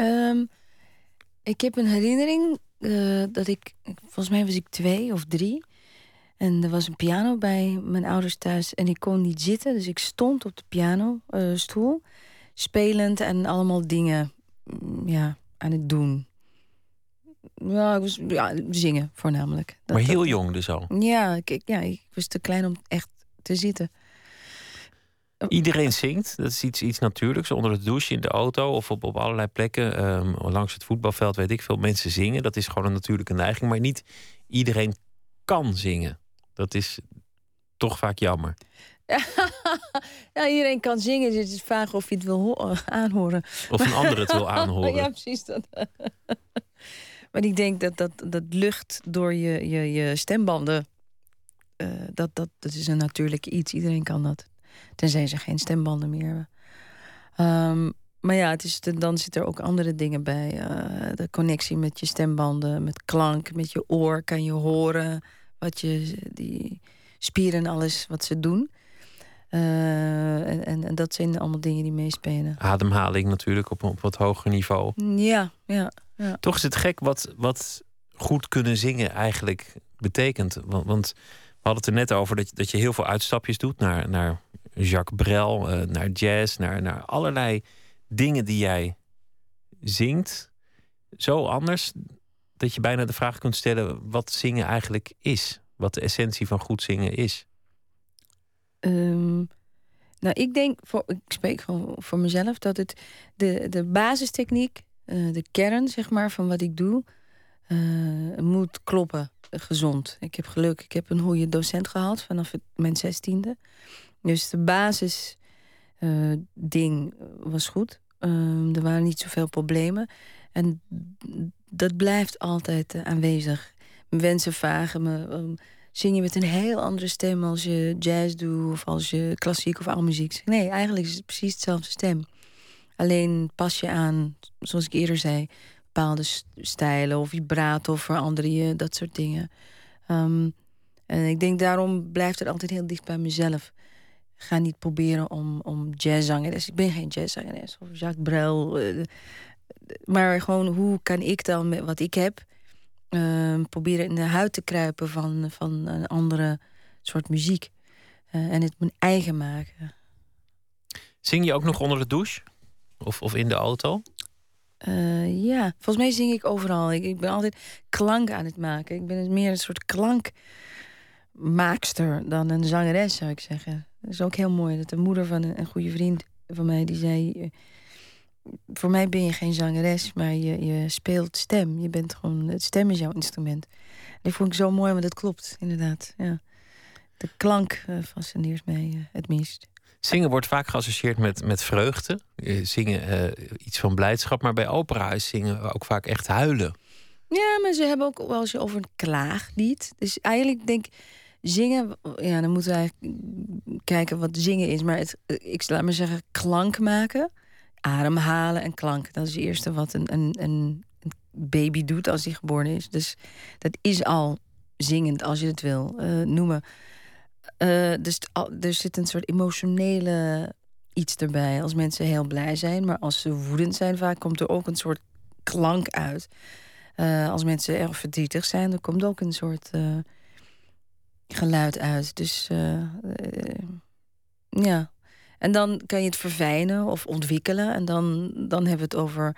Ehm, ik heb een herinnering uh, dat ik, volgens mij was ik twee of drie. En er was een piano bij mijn ouders thuis en ik kon niet zitten. Dus ik stond op de pianostoel, uh, spelend en allemaal dingen mm, ja, aan het doen. Ja, ik was ja, zingen voornamelijk. Dat, maar heel jong dus al? Ja ik, ja, ik was te klein om echt te zitten. Iedereen zingt, dat is iets, iets natuurlijks. Onder de douche, in de auto of op, op allerlei plekken. Um, langs het voetbalveld weet ik veel. Mensen zingen, dat is gewoon een natuurlijke neiging. Maar niet iedereen kan zingen. Dat is toch vaak jammer. ja, iedereen kan zingen. Dus het is vraag of je het wil aanhoren. Of een ander het wil aanhoren. ja, precies. Dat. maar ik denk dat, dat dat lucht door je, je, je stembanden... Uh, dat, dat, dat is een natuurlijk iets. Iedereen kan dat. Tenzij ze geen stembanden meer hebben. Um, maar ja, het is dan zitten er ook andere dingen bij. Uh, de connectie met je stembanden, met klank, met je oor kan je horen wat je, die spieren en alles wat ze doen. Uh, en, en, en, dat zijn allemaal dingen die meespelen. Ademhaling natuurlijk op, op wat hoger niveau. Ja, ja, ja. Toch is het gek wat, wat goed kunnen zingen eigenlijk betekent. Want, want we hadden het er net over dat je, dat je heel veel uitstapjes doet naar, naar Jacques Brel, uh, naar jazz, naar, naar allerlei dingen die jij zingt. Zo anders dat je bijna de vraag kunt stellen wat zingen eigenlijk is. Wat de essentie van goed zingen is. Um, nou, ik denk, voor, ik spreek voor, voor mezelf, dat het de, de basistechniek, uh, de kern zeg maar, van wat ik doe, uh, moet kloppen, gezond. Ik heb geluk, ik heb een goede docent gehad vanaf mijn zestiende. Dus de basis uh, ding was goed. Uh, er waren niet zoveel problemen. En dat blijft altijd uh, aanwezig. Mensen vragen me: um, zing je met een heel andere stem als je jazz doet of als je klassiek of muziek? Nee, eigenlijk is het precies hetzelfde stem. Alleen pas je aan, zoals ik eerder zei, bepaalde stijlen of vibrato verander je, dat soort dingen. Um, en ik denk daarom blijft het altijd heel dicht bij mezelf ga niet proberen om, om jazzzangeres. Ik ben geen jazzzangeres of Jacques Brel. Uh, maar gewoon hoe kan ik dan met wat ik heb... Uh, proberen in de huid te kruipen van, van een andere soort muziek. Uh, en het mijn eigen maken. Zing je ook nog onder de douche? Of, of in de auto? Uh, ja, volgens mij zing ik overal. Ik, ik, ben altijd klank aan het maken. Ik ben meer een soort klankmaakster dan een zangeres, zou ik zeggen. Dat is ook heel mooi. Dat de moeder van een, een goede vriend van mij die zei. Eh, voor mij ben je geen zangeres, maar je, je speelt stem. Je bent gewoon, het stem is jouw instrument. Dat vond ik zo mooi, want dat klopt, inderdaad. Ja. De klank uh, fascineert mij uh, het meest. Zingen wordt vaak geassocieerd met, met vreugde. Zingen uh, iets van blijdschap. Maar bij opera is zingen ook vaak echt huilen. Ja, maar ze hebben ook wel eens over een klaaglied. Dus eigenlijk denk ik Zingen, ja, dan moeten we eigenlijk kijken wat zingen is. Maar het, ik laat maar zeggen, klank maken. Ademhalen en klank. Dat is het eerste wat een, een, een baby doet als hij geboren is. Dus dat is al zingend, als je het wil uh, noemen. Uh, dus er zit een soort emotionele iets erbij. Als mensen heel blij zijn, maar als ze woedend zijn, vaak komt er ook een soort klank uit. Als mensen erg verdrietig zijn, dan komt ook een soort geluid uit. Dus uh, ja. En dan kan je het verfijnen of ontwikkelen. En dan, dan hebben we het over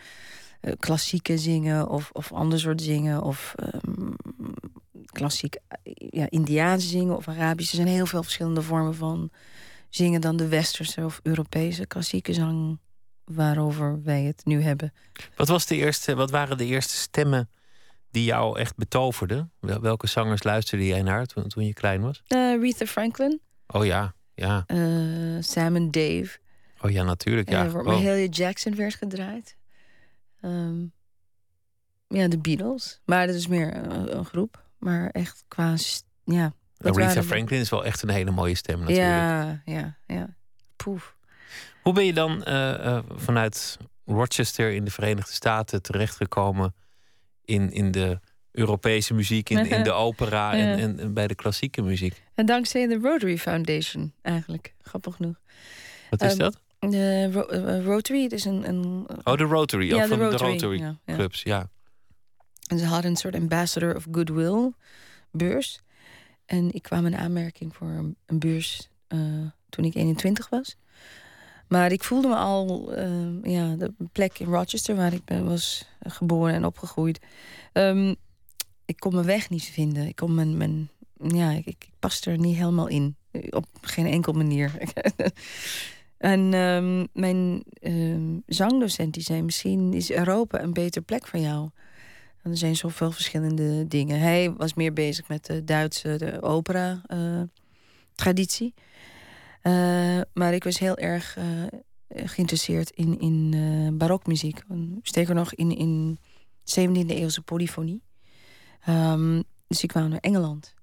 uh, klassieke zingen of, of ander soort zingen. Of um, klassiek ja, Indiaanse zingen of Arabisch. Er zijn heel veel verschillende vormen van zingen dan de westerse of Europese klassieke zang waarover wij het nu hebben. Wat, was de eerste, wat waren de eerste stemmen die jou echt betoverde? Welke zangers luisterde jij naar toen, toen je klein was? Uh, Aretha Franklin. Oh ja, ja. Uh, Sam en Dave. Oh ja, natuurlijk. Ja. Uh, Mahalia Jackson werd gedraaid. Um, ja, de Beatles. Maar dat is meer een, een groep. Maar echt qua... Ja, Aretha Franklin is wel echt een hele mooie stem natuurlijk. Ja, ja, ja. Poef. Hoe ben je dan vanuit Rochester in de Verenigde Staten terechtgekomen in, in de Europese muziek, in, in de opera en, en, bij de klassieke muziek. En dankzij de Rotary Foundation, eigenlijk. Grappig genoeg. Wat is um, dat? De Rotary, het is een, een... Oh, de Rotary, ja, van de Rotary, clubs, ja. En ze hadden een soort ambassador of goodwill beurs. En ik kwam in aanmerking voor een, beurs toen ik 21 was. Maar ik voelde me al, uh, ja, de plek in Rochester waar ik ben, was geboren en opgegroeid. Um, ik kon mijn weg niet vinden. Ik kon mijn, mijn ja, ik, ik pas er niet helemaal in. Op geen enkel manier. en um, mijn um, zangdocent die zei: Misschien is Europa een betere plek voor jou. Er zijn zoveel verschillende dingen. Hij was meer bezig met de Duitse opera-traditie. Eh, maar ik was heel erg uh, geïnteresseerd in, in uh, barokmuziek. Sterker nog, in, in 17e eeuwse polyfonie. Um, dus ik kwam naar Engeland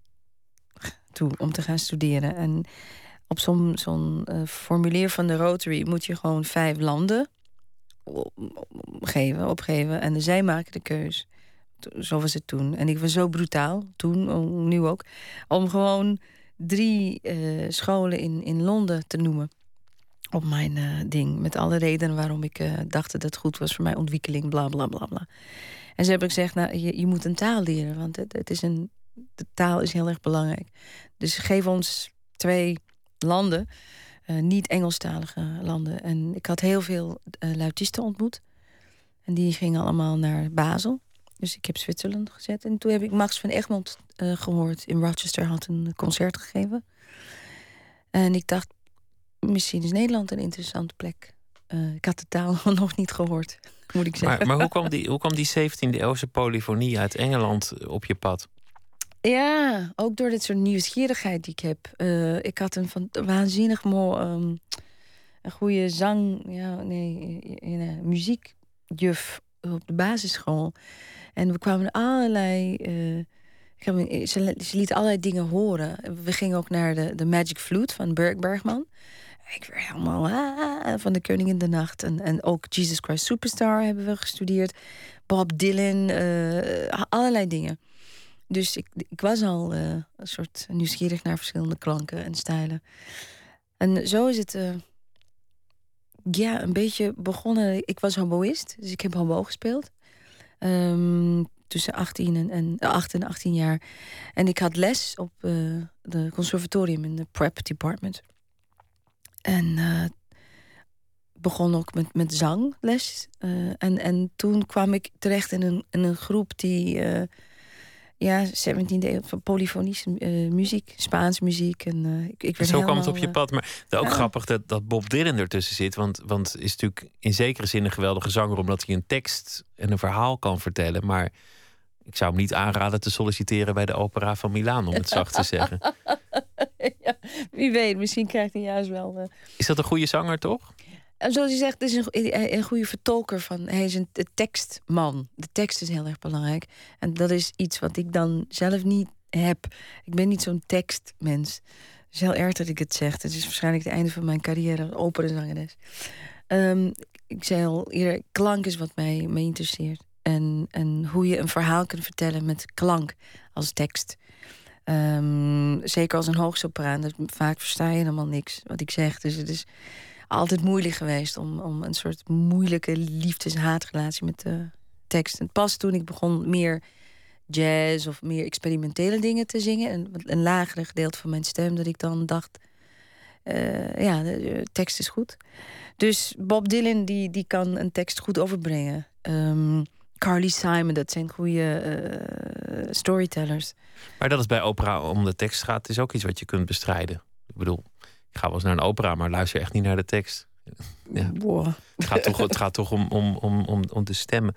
toe om te gaan studeren. En op zo'n zo'n formulier van de Rotary moet je gewoon vijf landen geven, opgeven. En zij maken de keus. Zo was het toen. En ik was zo brutaal, toen, nu ook, om gewoon drie uh, scholen in, in Londen te noemen. Op mijn uh, ding. Met alle redenen waarom ik uh, dacht dat het goed was voor mijn ontwikkeling, bla bla bla bla. En ze hebben gezegd: nou, je, je moet een taal leren, want het, het is een, de taal is heel erg belangrijk. Dus geef ons twee landen, niet Engelstalige landen. En ik had heel veel luitisten ontmoet. En die gingen allemaal naar Basel. Dus ik heb Zwitserland gezet. En toen heb ik Max van Egmond uh, gehoord. In Rochester had een concert gegeven. En ik dacht, misschien is Nederland een interessante plek. Uh, ik had de taal nog niet gehoord, moet ik zeggen. Maar, maar hoe, kwam die, hoe kwam die 17e eeuwse polyfonie uit Engeland op je pad? Ja, ook door dit soort nieuwsgierigheid die ik heb. Uh, ik had een van, waanzinnig mooi, um, een goede zang, ja, nee, muziekjuf op de basisschool. En we kwamen allerlei. Uh, ze, ze liet allerlei dingen horen. We gingen ook naar de, de Magic Flute van Berg Bergman. Ik werd helemaal ah, van de Koning in de Nacht. En, en ook Jesus Christ Superstar hebben we gestudeerd. Bob Dylan, uh, allerlei dingen. Dus ik, ik was al uh, een soort nieuwsgierig naar verschillende klanken en stijlen. En zo is het ja, een beetje begonnen. Ik was hoboïst, dus ik heb hobo gespeeld. Um, tussen 18 en, en, 8 en 18 jaar. En ik had les op uh, de conservatorium in de prep department. En uh, begon ook met, met zangles. En, en toen kwam ik terecht in een, in een groep die ja, 17e eeuw van polyfonische uh, muziek, Spaans muziek. En, uh, ik, ik Zo kwam het op je eh, pad. Maar ook ja. grappig dat, dat Bob Dylan ertussen zit. Want, want is natuurlijk in zekere zin een geweldige zanger... omdat hij een tekst en een verhaal kan vertellen. Maar ik zou hem niet aanraden te solliciteren... bij de opera van Milaan, om het zacht te zeggen. ja, wie weet, misschien krijgt hij juist wel... Is dat een goede zanger, toch? Zoals je zegt, is een, een goede vertolker van. Hij is een tekstman. De tekst is heel erg belangrijk. En dat is iets wat ik dan zelf niet heb. Ik ben niet zo'n tekstmens. Het is heel erg dat ik het zeg. Het is waarschijnlijk het einde van mijn carrière als operazangeres. Um, ik zei al eerder, klank is wat mij, mij interesseert. En, en hoe je een verhaal kunt vertellen met klank als tekst. Um, zeker als een hoogsopraan. Vaak versta je helemaal niks wat ik zeg. Dus het is altijd moeilijk geweest om, om een soort moeilijke liefdes-haatrelatie met de tekst. En pas toen ik begon meer jazz of meer experimentele dingen te zingen, en een lagere gedeelte van mijn stem, dat ik dan dacht: uh, ja, de, tekst is goed. Dus Bob Dylan die, die kan een tekst goed overbrengen. Um, Carly Simon, dat zijn goede uh, storytellers. Maar dat is bij opera om de tekst gaat, is ook iets wat je kunt bestrijden. Ik bedoel, ik ga wel eens naar een opera, maar luister echt niet naar de tekst. Ja. Het, gaat toch, het gaat toch om, om, om, om, om de stemmen.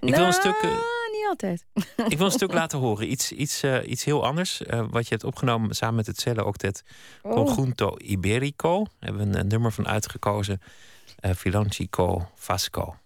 Ik wil een nou, stuk. Uh, niet altijd. ik wil een stuk laten horen. Iets, iets, uh, iets heel anders. Uh, wat je hebt opgenomen samen met het cello-octet oh. Conjunto Iberico. Daar hebben we een, een nummer van uitgekozen. Vilancico Vasco.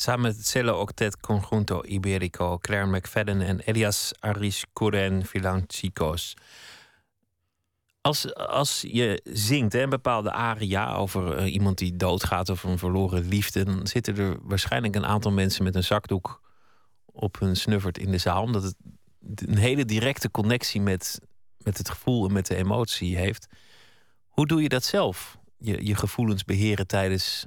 Samen met het cello octet Conjunto Iberico, Claire McFadden en Elias Aris Kuren Vilancicos. Als, als je zingt hè, een bepaalde aria over eh, iemand die doodgaat of een verloren liefde, dan zitten er waarschijnlijk een aantal mensen met een zakdoek op hun snuffert in de zaal. Omdat het een hele directe connectie met, met het gevoel en met de emotie heeft. Hoe doe je dat zelf? Je, je gevoelens beheren tijdens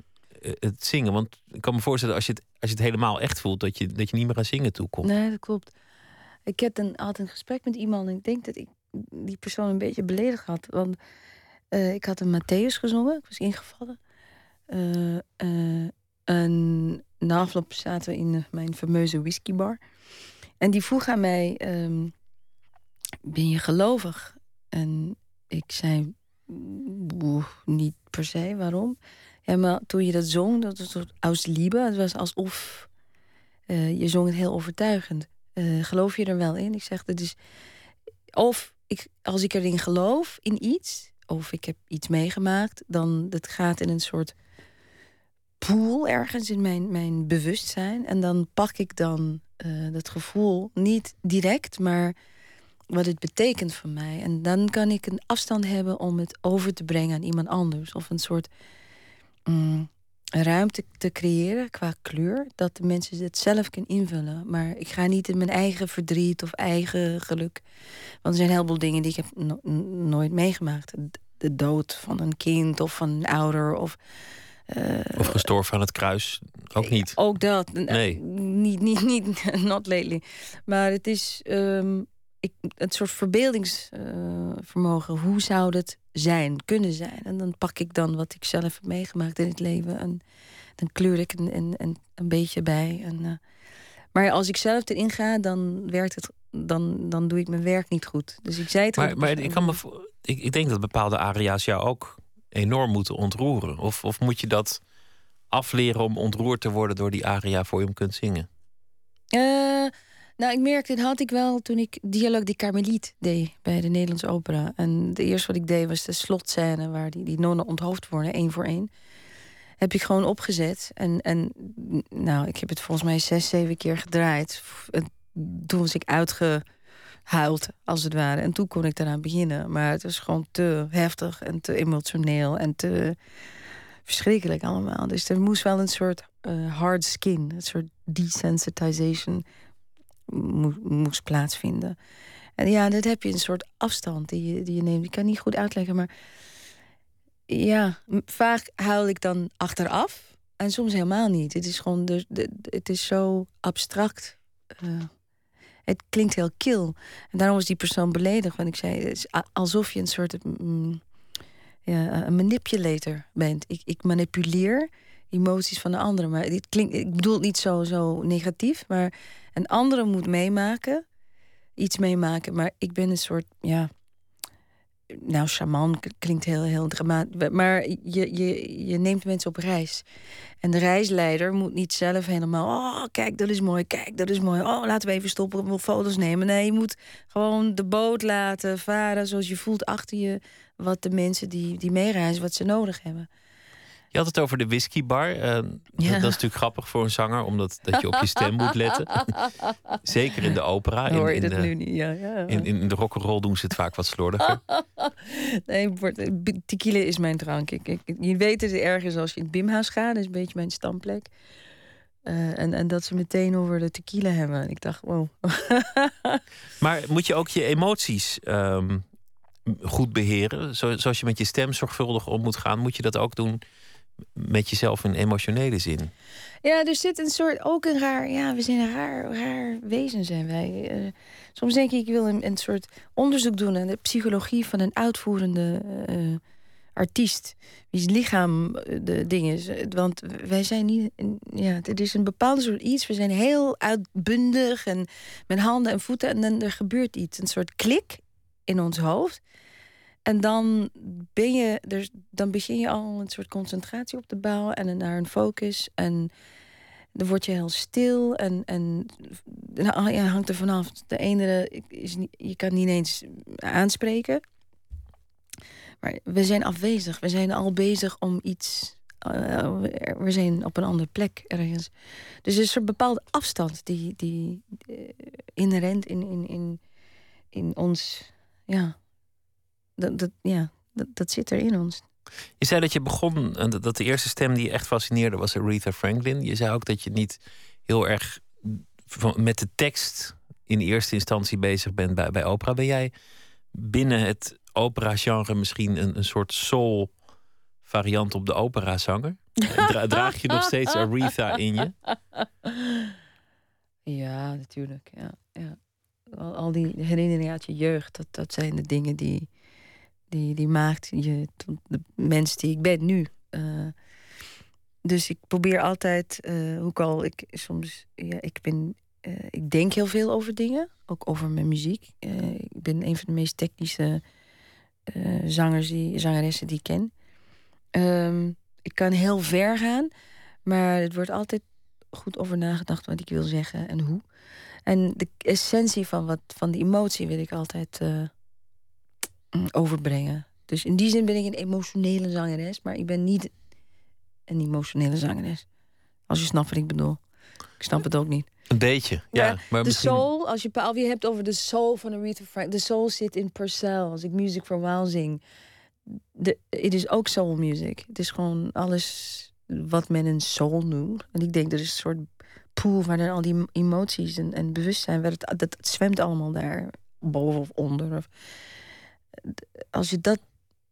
het zingen. Want ik kan me voorstellen, als je het, als je het helemaal echt voelt, dat je, dat je niet meer aan zingen toe komt. Nee, dat klopt. Ik heb een, had een gesprek met iemand en ik denk dat ik die persoon een beetje beledigd had. Want uh, ik had een Matthäus gezongen, ik was ingevallen. Uh, uh, en na afloop zaten we in mijn fameuze whiskybar. En die vroeg aan mij: um, Ben je gelovig? En ik zei: Niet per se, waarom? Ja, maar toen je dat zong, dat was aus liebe. Het was alsof uh, je zong het heel overtuigend. Uh, geloof je er wel in? Ik zeg: dat is. Of ik, als ik erin geloof, in iets, of ik heb iets meegemaakt, dan dat gaat in een soort pool ergens in mijn, mijn bewustzijn. En dan pak ik dan uh, dat gevoel niet direct, maar wat het betekent voor mij. En dan kan ik een afstand hebben om het over te brengen aan iemand anders. Of een soort um, ruimte te creëren qua kleur, dat de mensen het zelf kunnen invullen. Maar ik ga niet in mijn eigen verdriet of eigen geluk. Want er zijn heel veel dingen die ik heb no nooit meegemaakt. De dood van een kind of van een ouder of uh, of gestorven aan het kruis. Ook niet. Ook dat. Nee. Niet, niet, niet, not lately. Maar het is um, ik, het soort verbeeldingsvermogen. Hoe zou het zijn, kunnen zijn? En dan pak ik dan wat ik zelf heb meegemaakt in het leven. En dan kleur ik een, een, een, een beetje bij. En, uh, maar als ik zelf erin ga, dan werkt het. Dan, dan doe ik mijn werk niet goed. Dus ik zei het Maar, maar ik, kan me, ik, ik denk dat bepaalde aria's jou ook enorm moeten ontroeren? Of, of moet je dat afleren om ontroerd te worden door die aria voor je hem kunt zingen? Uh, nou, ik merkte, dat had ik wel toen ik Dialoog die Carmeliet deed bij de Nederlandse Opera. En het eerste wat ik deed was de slotscène waar die, die nonnen onthoofd worden, één voor één. Heb ik gewoon opgezet. En, en nou, ik heb het volgens mij zes, zeven keer gedraaid. En toen was ik uitge huilt, als het ware. En toen kon ik daaraan beginnen. Maar het was gewoon te heftig en te emotioneel en te verschrikkelijk allemaal. Dus er moest wel een soort uh, hard skin, een soort desensitization moest plaatsvinden. En ja, dat heb je een soort afstand die je, die je neemt. Ik kan niet goed uitleggen, maar ja, vaak huil ik dan achteraf en soms helemaal niet. Het is gewoon, de, het is zo abstract. Uh, het klinkt heel kil. En daarom was die persoon beledigd. Want ik zei, het is alsof je een soort mm, ja, een manipulator bent. Ik, ik manipuleer emoties van de andere. Maar dit klinkt, ik bedoel niet zo, zo negatief. Maar een andere moet meemaken. Iets meemaken. Maar ik ben een soort, ja nou, shaman klinkt heel, heel dramatisch. Maar je, je, je neemt mensen op reis. En de reisleider moet niet zelf helemaal... oh, kijk, dat is mooi, kijk, dat is mooi. Oh, laten we even stoppen, we foto's nemen. Nee, je moet gewoon de boot laten varen... zoals je voelt achter je wat de mensen die, die meereizen... wat ze nodig hebben. Je had het over de whiskybar. Uh, ja. Dat is natuurlijk grappig voor een zanger, omdat dat je op je stem moet letten. Zeker in de opera. In, Hoor je in dat de, nu niet? Ja, ja. In, in de rock'n'roll doen ze het vaak wat slordiger. nee, tequila is mijn drank. Ik, ik, je weet het ergens als je in het Bimhuis gaat. Dat is een beetje mijn stamplek. Uh, en, en dat ze meteen over de tequila hebben. Ik dacht, wow. maar moet je ook je emoties um, goed beheren? Zo, zoals je met je stem zorgvuldig om moet gaan, moet je dat ook doen met jezelf in emotionele zin. Ja, er zit een soort, ook een raar, ja, we zijn een raar, raar wezen zijn wij. Uh, soms denk ik, ik wil een, een soort onderzoek doen naar de psychologie van een uitvoerende uh, artiest. Wie's lichaam eh, de ding is. Want wij zijn niet, ja, het is een bepaalde soort iets. We zijn heel uitbundig en met handen en voeten. En dan er gebeurt iets, een soort klik in ons hoofd. En dan ben je, dan begin je al een soort concentratie op te bouwen en naar een focus. En dan word je heel stil en, en nou, ja, hangt er vanaf. De ene is niet, je kan niet eens aanspreken. Maar we zijn afwezig. We zijn al bezig om iets we zijn op een andere plek ergens. Dus er is een bepaalde afstand die, die, die inherent in, in, in, in ons. Ja, dat, dat, ja dat, dat zit er in ons. Je zei dat je begon, dat de eerste stem die je echt fascineerde was Aretha Franklin. Je zei ook dat je niet heel erg met de tekst in eerste instantie bezig bent bij, bij opera. Ben jij binnen het opera-genre misschien een, een soort soul variant op de operazanger? Dra draag je nog steeds Aretha in je? Ja, natuurlijk. Ja, ja. Al, al die herinneringen uit je jeugd, dat, dat zijn de dingen die, die, die maakt je tot de mens die ik ben nu. Uh, dus ik probeer altijd, uh, hoe ik al, ik soms, ja, ik ben, uh, ik denk heel veel over dingen, ook over mijn muziek. ik ben een van de meest technische zangers, die, zangeressen die ik ken. Um, ik kan heel ver gaan, maar het wordt altijd goed over nagedacht wat ik wil zeggen en hoe. En de essentie van, wat, van die emotie wil ik altijd overbrengen. Dus in die zin ben ik een emotionele zangeres, maar ik ben niet een emotionele zangeres. Als je snapt wat ik bedoel. Ik snap het ook niet. Een beetje, ja. maar de soul, als je alweer hebt over de soul van Aretha Frank, de soul zit in Purcell. Als ik Music for While zing, het is ook soul music. Het is gewoon alles wat men een soul noemt. En ik denk, er is een soort pool waar dan al die emoties en, en bewustzijn, waar het, dat, het zwemt allemaal daar boven of onder. Of, als je dat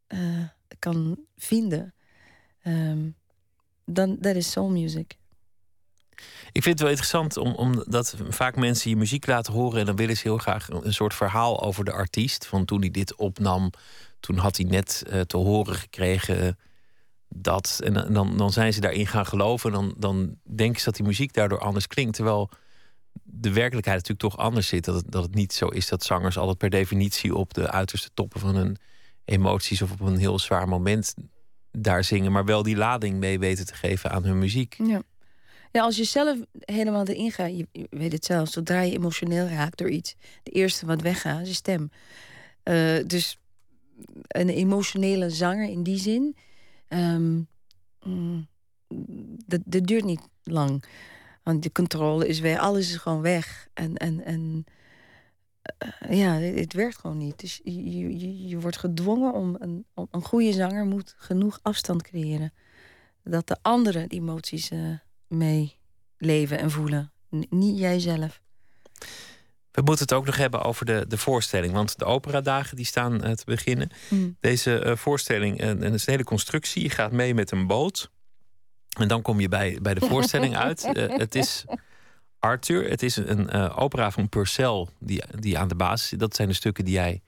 uh, kan vinden, um, dan dat is soul music. Ik vind het wel interessant om, omdat vaak mensen je muziek laten horen en dan willen ze heel graag een soort verhaal over de artiest. Van toen hij dit opnam, toen had hij net uh, te horen gekregen dat. En dan, dan zijn ze daarin gaan geloven. En dan, dan denken ze dat die muziek daardoor anders klinkt. Terwijl de werkelijkheid natuurlijk toch anders zit. Dat het, dat het niet zo is dat zangers altijd per definitie op de uiterste toppen van hun emoties of op een heel zwaar moment daar zingen, maar wel die lading mee weten te geven aan hun muziek. Ja. Ja, als je zelf helemaal erin gaat, je, weet het zelf, zodra je emotioneel raakt door iets, de eerste wat weggaat is je stem. Uh, dus een emotionele zanger in die zin, um, dat, dat duurt niet lang. Want de controle is weg, alles is gewoon weg. En, en, en uh, ja, het werkt gewoon niet. Dus je, je, je wordt gedwongen om een, om een goede zanger moet genoeg afstand creëren. Dat de anderen die emoties uh, mee leven en voelen. N niet jijzelf. We moeten het ook nog hebben over de, de voorstelling. Want de operadagen die staan uh, te beginnen. Mm. Deze voorstelling, en het is een hele constructie. Je gaat mee met een boot. En dan kom je bij, bij de voorstelling uit. Uh, het is Arthur. Het is een uh, opera van Purcell die, die aan de basis zit. Dat zijn de stukken die jij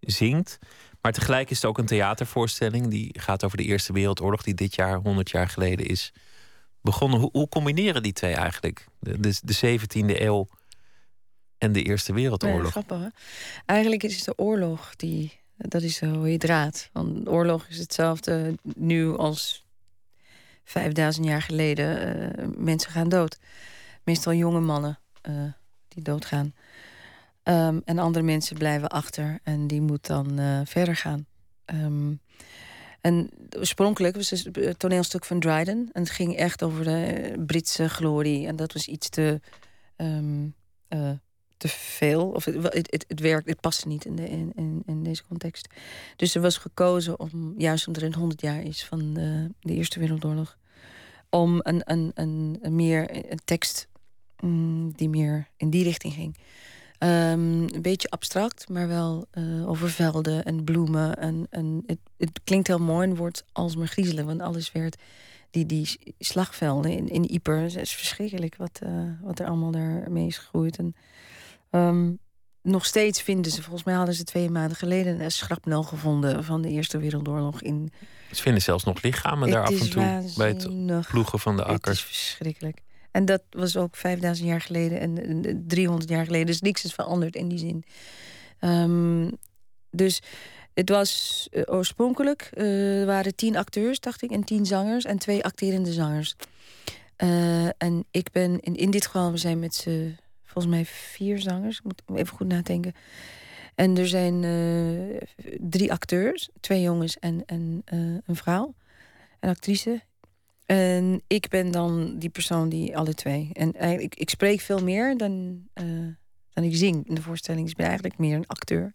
zingt. Maar tegelijk is het ook een theatervoorstelling. Die gaat over de Eerste Wereldoorlog, die dit jaar, 100 jaar geleden is begonnen. Hoe, hoe combineren die twee eigenlijk? De, de, de 17e eeuw en de Eerste Wereldoorlog. Ja, grappig, hè? Eigenlijk is het de oorlog die. Dat is hoe je draait. Want oorlog is hetzelfde nu als 5000 jaar geleden uh, mensen gaan dood. Meestal jonge mannen uh, die doodgaan. Um, en andere mensen blijven achter en die moeten dan uh, verder gaan. Um, en oorspronkelijk was het een toneelstuk van Dryden. En het ging echt over de Britse glorie. En dat was iets te, um, te veel. Of het, het, het, werkt, het paste niet in, de, in, deze context. Dus er was gekozen om, juist omdat er een 100 jaar is van de Eerste Wereldoorlog om een, een, een, een meer een tekst mm, die meer in die richting ging. Um, een beetje abstract, maar wel uh, over velden en bloemen. En, en het, het, klinkt heel mooi en wordt alsmaar griezelig, want alles werd. Die, die slagvelden in, in Ieper, het is verschrikkelijk wat, uh, wat er allemaal daarmee is gegroeid. En, um, nog steeds vinden ze, volgens mij hadden ze twee maanden geleden een schrapnel gevonden van de Eerste Wereldoorlog in. Ze vinden zelfs nog lichamen daar af en toe bij het ploegen van de akkers. Het is verschrikkelijk. En dat was ook 5000 jaar geleden en 300 jaar geleden. Dus niks is veranderd in die zin. Um, dus het was uh, oorspronkelijk uh, waren tien acteurs, dacht ik, en tien zangers en twee acterende zangers. Uh, en ik ben in, in dit geval, we zijn met z'n volgens mij vier zangers. Ik moet even goed nadenken. En er zijn uh, drie acteurs, twee jongens en, en uh, een vrouw, een actrice. En ik ben dan die persoon die alle twee. En eigenlijk, ik spreek veel meer dan, uh, dan ik zing in de voorstelling. Dus ik ben eigenlijk meer een acteur.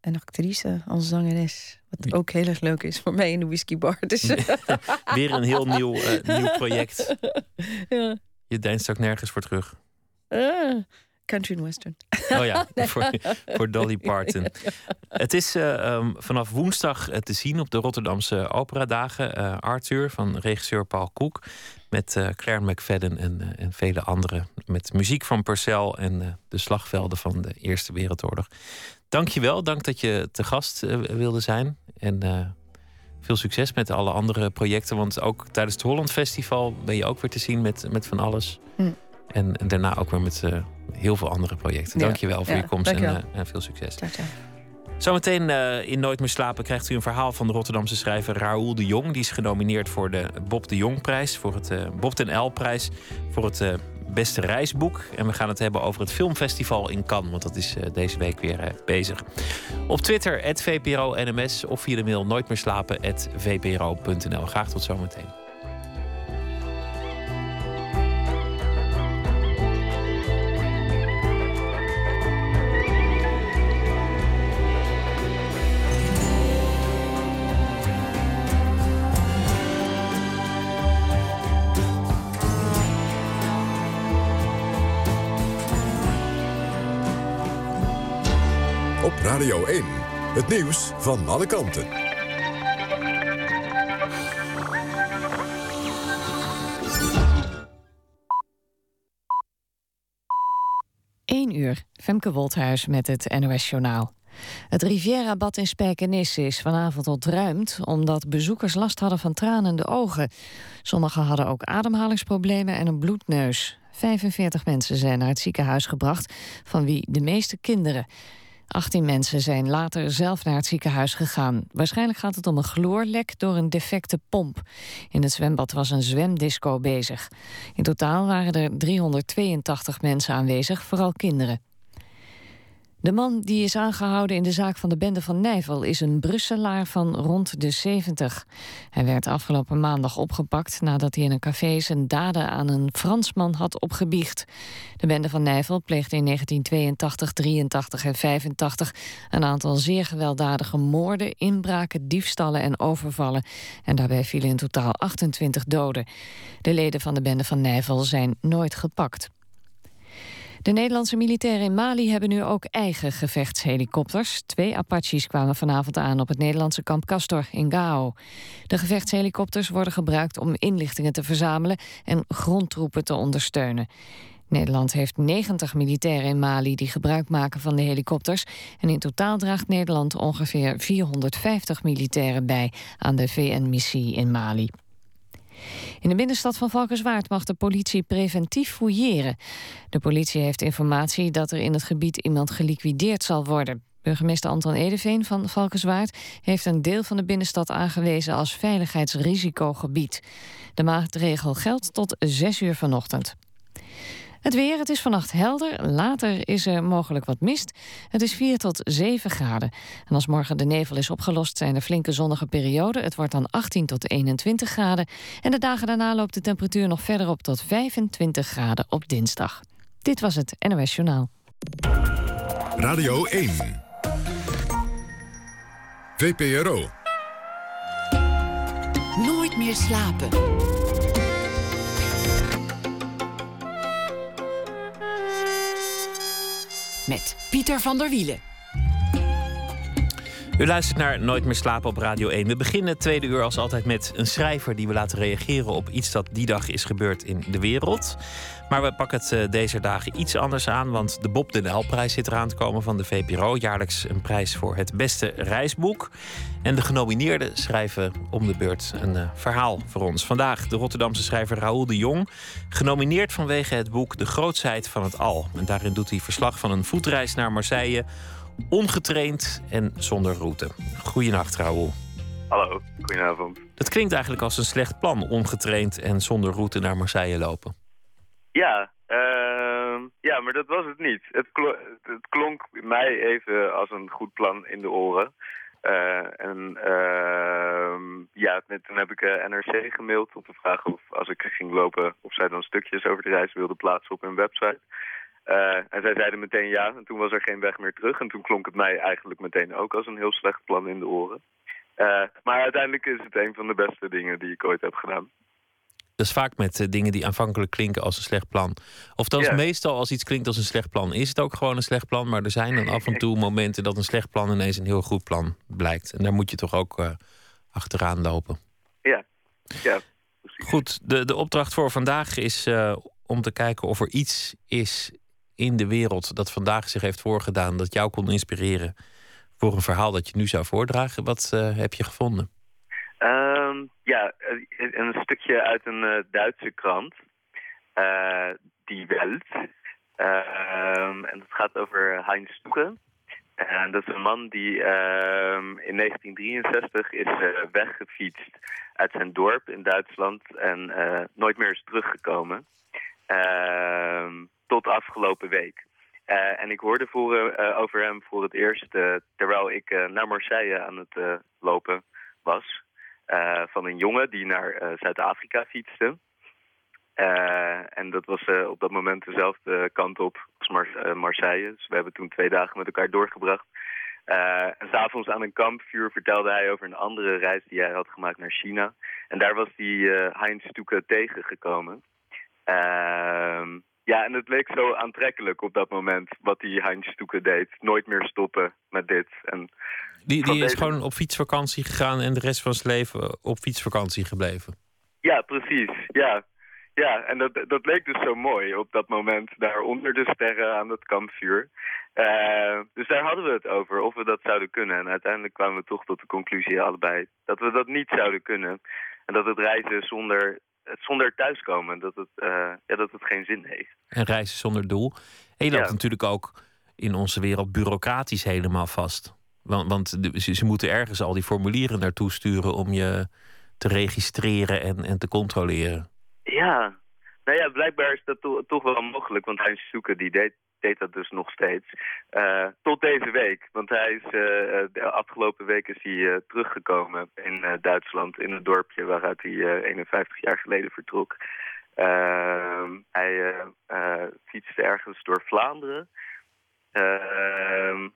En actrice als zangeres. Wat ook heel erg leuk is voor mij in de whiskybar. Dus. Weer een heel nieuw, nieuw project. Ja. Je deinst ook nergens voor terug. Country and Western. Oh ja, voor, voor, Dolly Parton. Het is uh, um, vanaf woensdag te zien op de Rotterdamse Operadagen. Uh, Arthur van regisseur Paul Koek. Met uh, Claire McFadden en, en vele anderen. Met muziek van Purcell en de slagvelden van de Eerste Wereldoorlog. Dank je wel. Dank dat je te gast wilde zijn. En veel succes met alle andere projecten. Want ook tijdens het Holland Festival ben je ook weer te zien met, met van alles. Hm. En, en, daarna ook weer met heel veel andere projecten. Dank je wel voor je komst en, uh, en, veel succes. Zometeen uh, in Nooit meer slapen krijgt u een verhaal van de Rotterdamse schrijver Raoul de Jong. Die is genomineerd voor de Bob de Jong-prijs, voor het uh, Bob den L-prijs, voor het uh, beste reisboek. En we gaan het hebben over het filmfestival in Cannes, want dat is deze week weer bezig. Op Twitter, VPRO-NMS of via de mail nooitmeerslapen.vpro.nl. Graag tot zometeen. Radio 1. Het nieuws van alle kanten. 1 uur, Femke Wolthuis met het NOS-journaal. Het Riviera-bad in Spijkenisse is vanavond ontruimd... omdat bezoekers last hadden van tranende ogen. Sommigen hadden ook ademhalingsproblemen en een bloedneus. 45 mensen zijn naar het ziekenhuis gebracht, van wie de meeste kinderen. 18 mensen zijn later zelf naar het ziekenhuis gegaan. Waarschijnlijk gaat het om een chloorlek door een defecte pomp. In het zwembad was een zwemdisco bezig. In totaal waren er 382 mensen aanwezig, vooral kinderen. De man die is aangehouden in de zaak van de bende van Nijvel... is een Brusselaar van rond de 70. Hij werd afgelopen maandag opgepakt... nadat hij in een café zijn daden aan een Fransman had opgebiecht. De bende van Nijvel pleegde in 1982, 83 en 85... een aantal zeer gewelddadige moorden, inbraken, diefstallen en overvallen. En daarbij vielen in totaal 28 doden. De leden van de bende van Nijvel zijn nooit gepakt. De Nederlandse militairen in Mali hebben nu ook eigen gevechtshelikopters. Twee Apaches kwamen vanavond aan op het Nederlandse kamp Castor in Gao. De gevechtshelikopters worden gebruikt om inlichtingen te verzamelen en grondtroepen te ondersteunen. Nederland heeft 90 militairen in Mali die gebruik maken van de helikopters. En in totaal draagt Nederland ongeveer 450 militairen bij aan de VN-missie in Mali. In de binnenstad van Valkenswaard mag de politie preventief fouilleren. De politie heeft informatie dat er in het gebied iemand geliquideerd zal worden. Burgemeester Anton Edeveen van Valkenswaard heeft een deel van de binnenstad aangewezen als veiligheidsrisicogebied. De maatregel geldt tot 6 uur vanochtend. Het weer, het is vannacht helder. Later is er mogelijk wat mist. Het is 4 tot 7 graden. En als morgen de nevel is opgelost, zijn er flinke zonnige perioden. Het wordt dan 18 tot 21 graden. En de dagen daarna loopt de temperatuur nog verder op tot 25 graden op dinsdag. Dit was het NOS Journaal. Radio 1. VPRO. Nooit meer slapen. Met Pieter van der Wielen. U luistert naar Nooit meer slapen op Radio 1. We beginnen het tweede uur als altijd met een schrijver die we laten reageren op iets dat die dag is gebeurd in de wereld. Maar we pakken het eh, deze dagen iets anders aan, want de Bob de Nijl-prijs zit eraan te komen van de VPRO. Jaarlijks een prijs voor het beste reisboek. En de genomineerden schrijven om de beurt een uh, verhaal voor ons. Vandaag de Rotterdamse schrijver Raoul de Jong, genomineerd vanwege het boek De Grootsheid van het Al. En daarin doet hij verslag van een voetreis naar Marseille, ongetraind en zonder route. Goedenacht, Raoul. Hallo, goedenavond. Dat klinkt eigenlijk als een slecht plan, ongetraind en zonder route naar Marseille lopen. Ja, uh, ja, maar dat was het niet. Het, het klonk mij even als een goed plan in de oren. Eh, en ehm, ja, toen heb ik eh, NRC gemaild om te vragen of als ik ging lopen... of zij dan stukjes over de reis wilden plaatsen op hun website. Eh, en zij zeiden meteen ja, en toen was er geen weg meer terug. En toen klonk het mij eigenlijk meteen ook als een heel slecht plan in de oren. Maar uiteindelijk is het een van de beste dingen die ik ooit heb gedaan. Dat is vaak met eh, dingen die aanvankelijk klinken als een slecht plan. Of dat is Ja. meestal als iets klinkt als een slecht plan, is het ook gewoon een slecht plan. Maar er zijn dan af en toe momenten dat een slecht plan ineens een heel goed plan blijkt. En daar moet je toch ook eh, achteraan lopen. Ja, ja precies. Goed, de, de opdracht voor vandaag is eh, om te kijken of er iets is in de wereld dat vandaag zich heeft voorgedaan, dat jou kon inspireren voor een verhaal dat je nu zou voordragen. Wat heb je gevonden? Ehm, ja, een stukje uit een eh, Duitse krant. eh, Die Welt. Ehm, en het gaat over Heinz Stuke. En dat is een man die ehm, in 1963 is eh, weggefietst uit zijn dorp in Duitsland en nooit meer is teruggekomen. Tot afgelopen week. En ik hoorde voor, over hem voor het eerst terwijl ik naar Marseille aan het lopen was. Eh, van een jongen die naar eh, Zuid-Afrika fietste. Eh, en dat was op dat moment dezelfde kant op als Mar- Marseille. Dus we hebben toen twee dagen met elkaar doorgebracht. Eh, en s'avonds aan een kampvuur vertelde hij over een andere reis die hij had gemaakt naar China. En daar was hij Heinz Stuke tegengekomen. Ehm, ja, en het leek zo aantrekkelijk op dat moment wat die Heinz Stuke deed. Nooit meer stoppen met dit. En Die, die is gewoon op fietsvakantie gegaan en de rest van zijn leven op fietsvakantie gebleven. Ja, precies. Ja, ja en dat, dat leek dus zo mooi op dat moment daar onder de sterren aan het kampvuur. Eh, dus daar hadden we het over, of we dat zouden kunnen. En uiteindelijk kwamen we toch tot de conclusie allebei dat we dat niet zouden kunnen. En dat het reizen zonder, het zonder thuiskomen, dat het, eh, ja, dat het geen zin heeft. En reizen zonder doel. En je loopt Ja. natuurlijk ook in onze wereld bureaucratisch helemaal vast. Want, want ze, moeten ergens al die formulieren naartoe sturen om je te registreren en, en te controleren. Ja, nou ja, blijkbaar is dat to- toch wel mogelijk, want hij zoeken die deed, deed dat dus nog steeds. Eh, tot deze week, want hij is, eh, de afgelopen week is hij eh, teruggekomen in Duitsland, in het dorpje waaruit hij eh, 51 jaar geleden vertrok. Ehm, hij fietste ergens door Vlaanderen,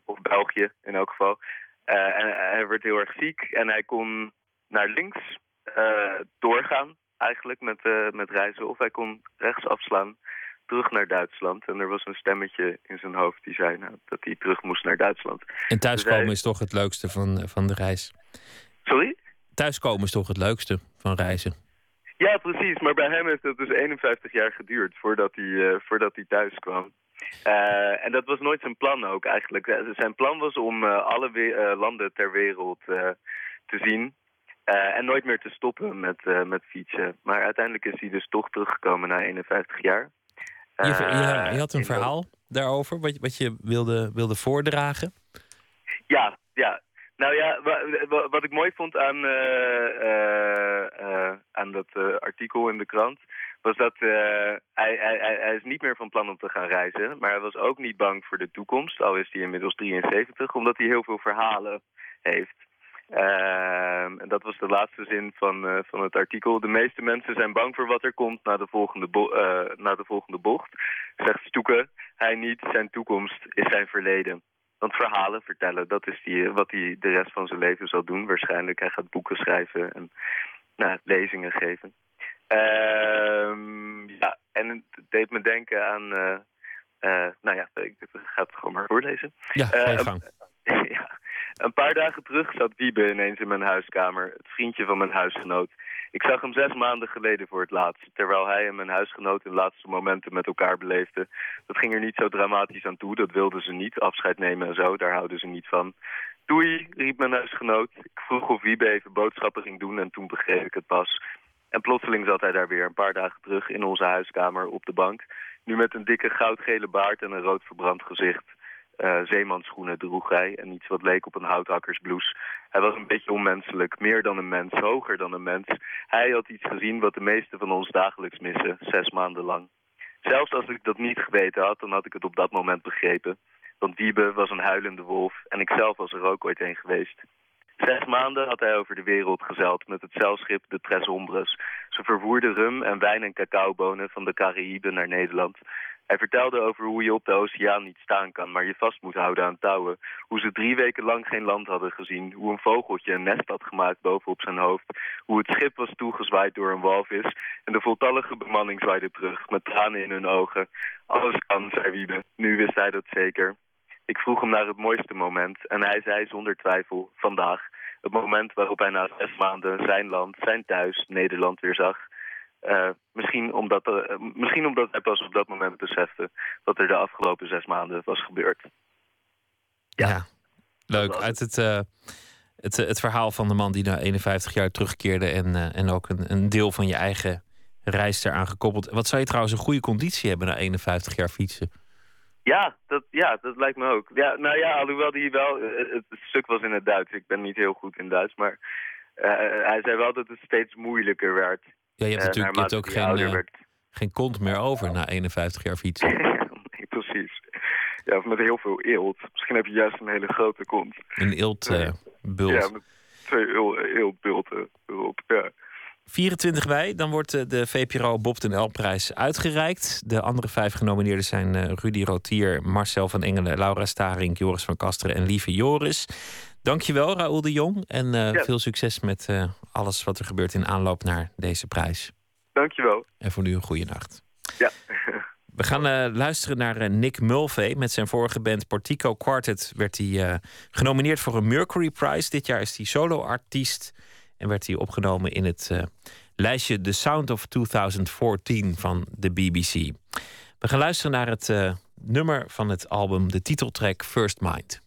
of België in elk geval. Eh, en hij werd heel erg ziek en hij kon naar links eh, doorgaan eigenlijk met, eh, met reizen. Of hij kon rechts afslaan terug naar Duitsland. En er was een stemmetje in zijn hoofd die zei nou, dat hij terug moest naar Duitsland. En thuiskomen Dus hij- is toch het leukste van, van de reis. Sorry? Thuiskomen is toch het leukste van reizen. Ja, precies. Maar bij hem heeft het dus 51 jaar geduurd voordat hij, eh, voordat hij thuis kwam. Eh, en dat was nooit zijn plan ook eigenlijk. Eh, Zijn plan was om eh, alle landen ter wereld te zien. en nooit meer te stoppen met, met fietsen. Maar uiteindelijk is hij dus toch teruggekomen na 51 jaar. Je, je, je had een verhaal daarover, wat, je- wat je wilde, wilde voordragen. Ja, ja. Nou ja, wa- wa- wat ik mooi vond aan, aan dat artikel in de krant... was dat eh, hij, hij, hij is niet meer van plan om te gaan reizen... maar hij was ook niet bang voor de toekomst, al is hij inmiddels 73... omdat hij heel veel verhalen heeft. Ehm, en dat was de laatste zin van, eh, van het artikel. De meeste mensen zijn bang voor wat er komt na de volgende, eh, na de volgende bocht. Zegt Stoeke, hij niet, zijn toekomst is zijn verleden. Want verhalen vertellen, dat is die, wat hij de rest van zijn leven zal doen. Waarschijnlijk, hij gaat boeken schrijven en nou, lezingen geven. Ehm, ja, en het deed me denken aan... eh, eh, nou ja, ik ga het gewoon maar voorlezen. Ja, Eh, gang. ja. Een paar dagen terug zat Wiebe ineens in mijn huiskamer, het vriendje van mijn huisgenoot. Ik zag hem zes maanden geleden voor het laatst, terwijl hij en mijn huisgenoot hun laatste momenten met elkaar beleefden. Dat ging er niet zo dramatisch aan toe, dat wilden ze niet, afscheid nemen en zo, daar houden ze niet van. Doei, riep mijn huisgenoot. Ik vroeg of Wiebe even boodschappen ging doen en toen begreep ik het pas. En plotseling zat hij daar weer een paar dagen terug in onze huiskamer op de bank. Nu met een dikke goudgele baard en een rood verbrand gezicht. Eh zeemansschoenen droeg hij en iets wat leek op een houthakkersblouse. Hij was een beetje onmenselijk, meer dan een mens, hoger dan een mens. Hij had iets gezien wat de meesten van ons dagelijks missen, zes maanden lang. Zelfs als ik dat niet geweten had, dan had ik het op dat moment begrepen. Want Wiebe was een huilende wolf en ik zelf was er ook ooit een geweest. Zes maanden had hij over de wereld gezeild met het zeilschip de Tres Ombres. Ze vervoerden rum en wijn en cacaobonen van de Caraïben naar Nederland. Hij vertelde over hoe je op de oceaan niet staan kan, maar je vast moet houden aan touwen. Hoe ze drie weken lang geen land hadden gezien. Hoe een vogeltje een nest had gemaakt bovenop zijn hoofd. Hoe het schip was toegezwaaid door een walvis. En de voltallige bemanning zwaaide terug, met tranen in hun ogen. Alles kan, zei Wiebe. Nu wist hij dat zeker. Ik vroeg hem naar het mooiste moment en hij zei zonder twijfel, vandaag. Het moment waarop hij na zes maanden zijn land, zijn thuis, Nederland weer zag. Uh, misschien, omdat, uh, misschien omdat hij pas op dat moment besefte wat er de afgelopen zes maanden was gebeurd. Ja, ja leuk. Uit het, uh, het, het verhaal van de man die na 51 jaar terugkeerde en, en ook een, een deel van je eigen reis eraan gekoppeld. Wat zou je trouwens een goede conditie hebben na 51 jaar fietsen? Ja, dat, ja, dat lijkt me ook. Ja, nou ja, alhoewel die wel... Het, het stuk was in het Duits. Ik ben niet heel goed in Duits, maar... hij zei wel dat het steeds moeilijker werd. Ja, je hebt natuurlijk je hebt ook geen, uh, geen kont meer over na 51 jaar fietsen. nee, precies. Ja, of met heel veel eelt. Misschien heb je juist een hele grote kont. Een eeltbult. Ja, met twee eeltbulten erop, ja. 24 mei, dan wordt eh, de VPRO Bob den L-prijs uitgereikt. De andere vijf genomineerden zijn uh, Rudy Rotier, Marcel van Engelen, Laura Staring, Joris van Kasteren en Lieve Joris. Dankjewel, Raoul de Jong. En uh, veel succes met uh, alles wat er gebeurt in aanloop naar deze prijs. Dankjewel. En voor nu een goede nacht. Ja. We gaan uh, luisteren naar Nick Mulvey. Met zijn vorige band Portico Quartet werd hij genomineerd voor een Mercury Prize. Dit jaar is hij solo-artiest en werd hij opgenomen in het lijstje The Sound of 2014 van de BBC. We gaan luisteren naar het nummer van het album, de titeltrack First Mind.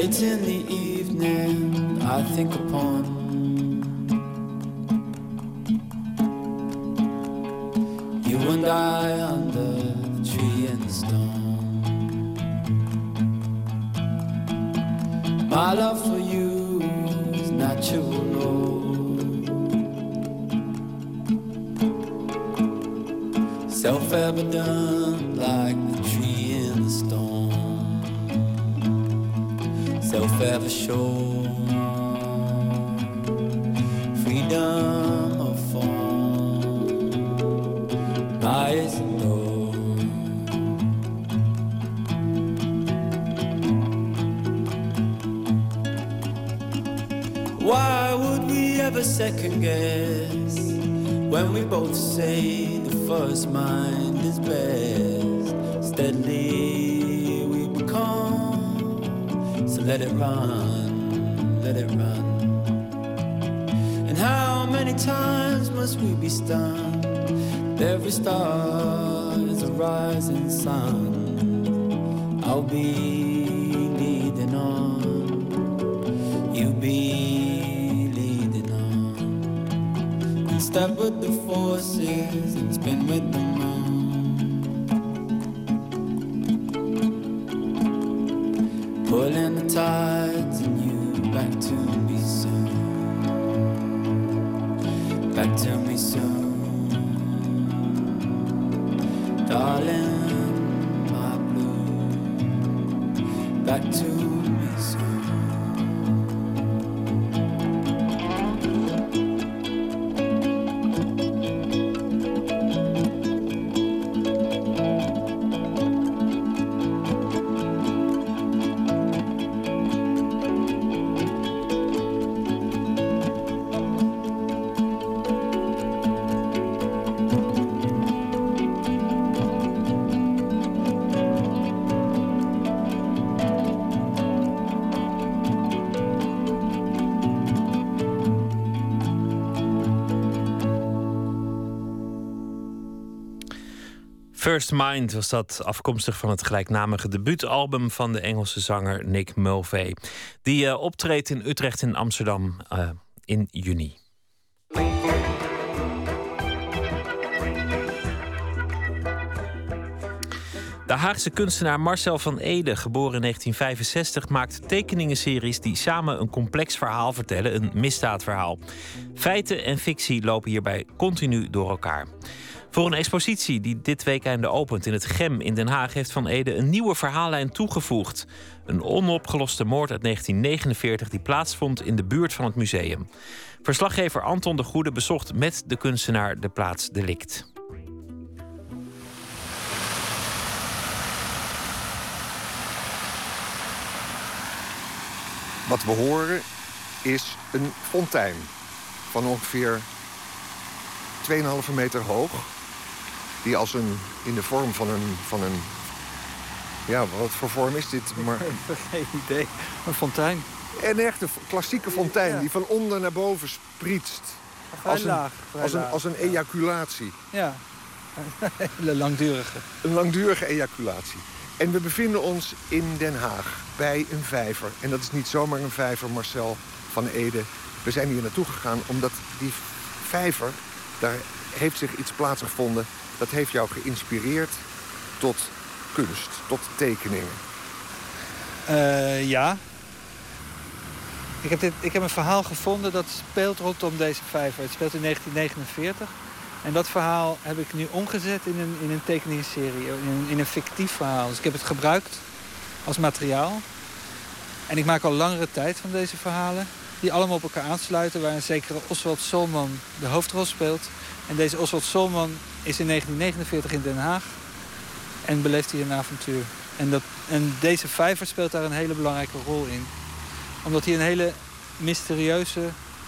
Late in the evening, I think upon you and I under the tree and the stone. My love for you is natural, self evident like ever show freedom of form lies low. Why would we ever second guess when we both say the first mind let it run, let it run. And how many times must we be stunned? Every star is a rising sun. I'll be leading on, you be leading on. And step with the forces and spin with the back to me soon. Back to First Mind was dat afkomstig van het gelijknamige debuutalbum van de Engelse zanger Nick Mulvey. Die uh, optreedt in Utrecht en Amsterdam uh, in juni. De Haagse kunstenaar Marcel van Ede, geboren in 1965, maakt tekeningenseries die samen een complex verhaal vertellen, een misdaadverhaal. Feiten en fictie lopen hierbij continu door elkaar. Voor een expositie die dit weekend opent in het GEM in Den Haag heeft Van Ede een nieuwe verhaallijn toegevoegd. Een onopgeloste moord uit 1949 die plaatsvond in de buurt van het museum. Verslaggever Anton de Goede bezocht met de kunstenaar de plaats delict. Wat we horen is een fontein van ongeveer 2,5 meter hoog. Die als een, in de vorm van een, van een... Ja, wat voor vorm is dit? Maar... Geen idee. Een fontein. Een echte klassieke fontein die van onder naar boven sprietst. als een, laag. Als een, als een ejaculatie. Ja, een hele langdurige. Een langdurige ejaculatie. En we bevinden ons in Den Haag bij een vijver. En dat is niet zomaar een vijver, Marcel van Ede. We zijn hier naartoe gegaan omdat die vijver, daar heeft zich iets plaatsgevonden... dat heeft jou geïnspireerd tot kunst, tot tekeningen. Uh, ja. Ik heb, dit, ik heb een verhaal gevonden dat speelt rondom deze vijver. Het speelt in 1949. En dat verhaal heb ik nu omgezet in een, in een tekeningsserie, in een, in een fictief verhaal. Dus ik heb het gebruikt als materiaal. En ik maak al langere tijd van deze verhalen, die allemaal op elkaar aansluiten, waar een zekere Oswald Solman de hoofdrol speelt. En deze Oswald Solman is in 1949 in Den Haag en beleeft hier een avontuur. En, dat, en deze vijver speelt daar een hele belangrijke rol in. Omdat hier een hele mysterieuze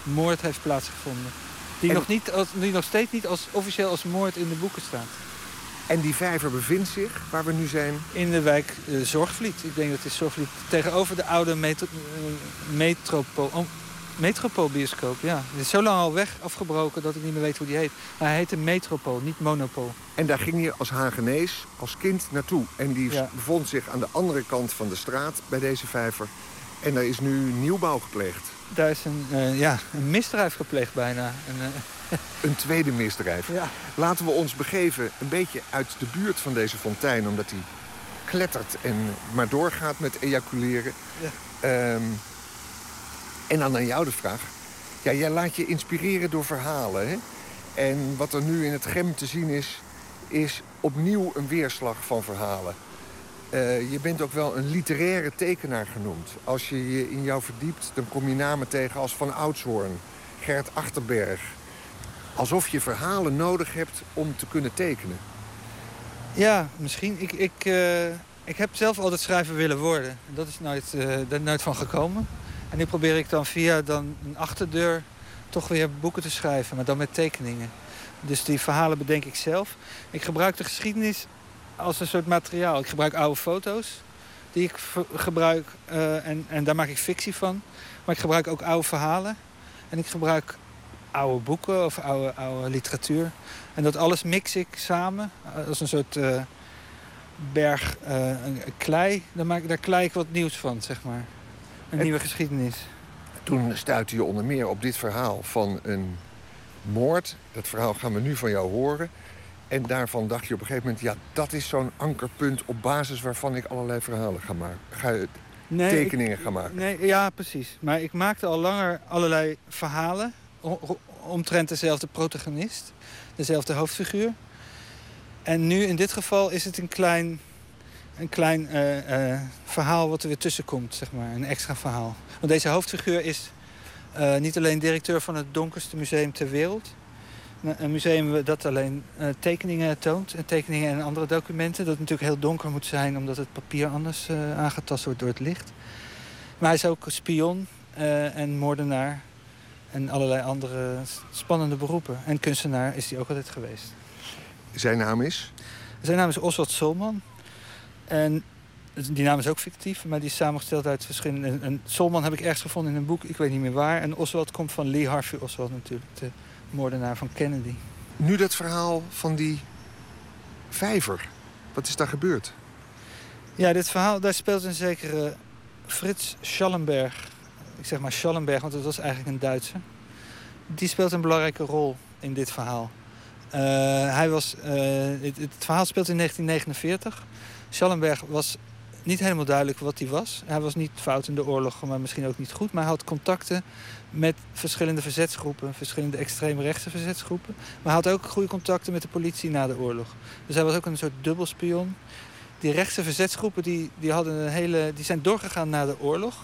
moord heeft plaatsgevonden. Die, nog niet als, die nog steeds niet als, officieel als moord in de boeken staat. En die vijver bevindt zich, waar we nu zijn? In de wijk uh, Zorgvliet. Ik denk dat het is Zorgvliet. Tegenover de oude metro, uh, metropool, oh, metropoolbioscoop. Ja. Het is zo lang al weg afgebroken dat ik niet meer weet hoe die heet. Maar hij heette Metropool, niet Monopool. En daar ging je als Hagenees, als kind naartoe. En die bevond zich aan de andere kant van de straat bij deze vijver. En daar is nu nieuwbouw gepleegd. Daar is een, uh, ja, een misdrijf gepleegd bijna. Een, uh... een tweede misdrijf. Ja. Laten we ons begeven een beetje uit de buurt van deze fontein... omdat hij klettert en maar doorgaat met ejaculeren. Ja. Um, en dan aan jou de vraag. Ja, jij laat je inspireren door verhalen. Hè? En wat er nu in het gem te zien is... is opnieuw een weerslag van verhalen. Uh, je bent ook wel een literaire tekenaar genoemd. Als je je in jou verdiept, dan kom je namen tegen als Van Oudshoorn, Gert Achterberg. Alsof je verhalen nodig hebt om te kunnen tekenen. Ja, misschien. Ik, ik, uh, ik heb zelf altijd schrijver willen worden. Dat is nooit, uh, nooit van gekomen. En nu probeer ik dan via dan een achterdeur toch weer boeken te schrijven, maar dan met tekeningen. Dus die verhalen bedenk ik zelf. Ik gebruik de geschiedenis als een soort materiaal. Ik gebruik oude foto's die ik gebruik uh, en, en daar maak ik fictie van. Maar ik gebruik ook oude verhalen. En ik gebruik oude boeken of oude, oude literatuur. En dat alles mix ik samen als een soort uh, berg uh, klei. Daar, maak, daar klei ik wat nieuws van, zeg maar. Een en nieuwe geschiedenis. Toen stuitte je onder meer op dit verhaal van een moord. Dat verhaal gaan we nu van jou horen. En daarvan dacht je op een gegeven moment... ja, dat is zo'n ankerpunt op basis waarvan ik allerlei verhalen ga maken. Ga nee, tekeningen gaan maken. Nee, ja, precies. Maar ik maakte al langer allerlei verhalen... omtrent dezelfde protagonist. Dezelfde hoofdfiguur. En nu in dit geval is het een klein, een klein uh, uh, verhaal wat er weer tussen komt, zeg maar. Een extra verhaal. Want deze hoofdfiguur is uh, niet alleen directeur van het donkerste museum ter wereld... Een museum dat alleen tekeningen toont. En tekeningen en andere documenten. Dat natuurlijk heel donker moet zijn omdat het papier anders aangetast wordt door het licht. Maar hij is ook spion en moordenaar. En allerlei andere spannende beroepen. En kunstenaar is hij ook altijd geweest. Zijn naam is? Zijn naam is Oswald Solman. En die naam is ook fictief, maar die is samengesteld uit verschillende... En Solman heb ik ergens gevonden in een boek, ik weet niet meer waar. En Oswald komt van Lee Harvey Oswald natuurlijk. De moordenaar van Kennedy. Nu dat verhaal van die vijver. Wat is daar gebeurd? Ja, dit verhaal, daar speelt een zekere Frits Schallenberg. Ik zeg maar Schallenberg, want het was eigenlijk een Duitser. Die speelt een belangrijke rol in dit verhaal. Uh, hij was, uh, het, het, verhaal speelt in 1949. Schallenberg was niet helemaal duidelijk wat hij was. Hij was niet fout in de oorlog, maar misschien ook niet goed. Maar hij had contacten met verschillende verzetsgroepen, verschillende extreemrechtse verzetsgroepen. Maar hij had ook goede contacten met de politie na de oorlog. Dus hij was ook een soort dubbelspion. Die rechtse verzetsgroepen die, die, hadden een hele, die zijn doorgegaan na de oorlog.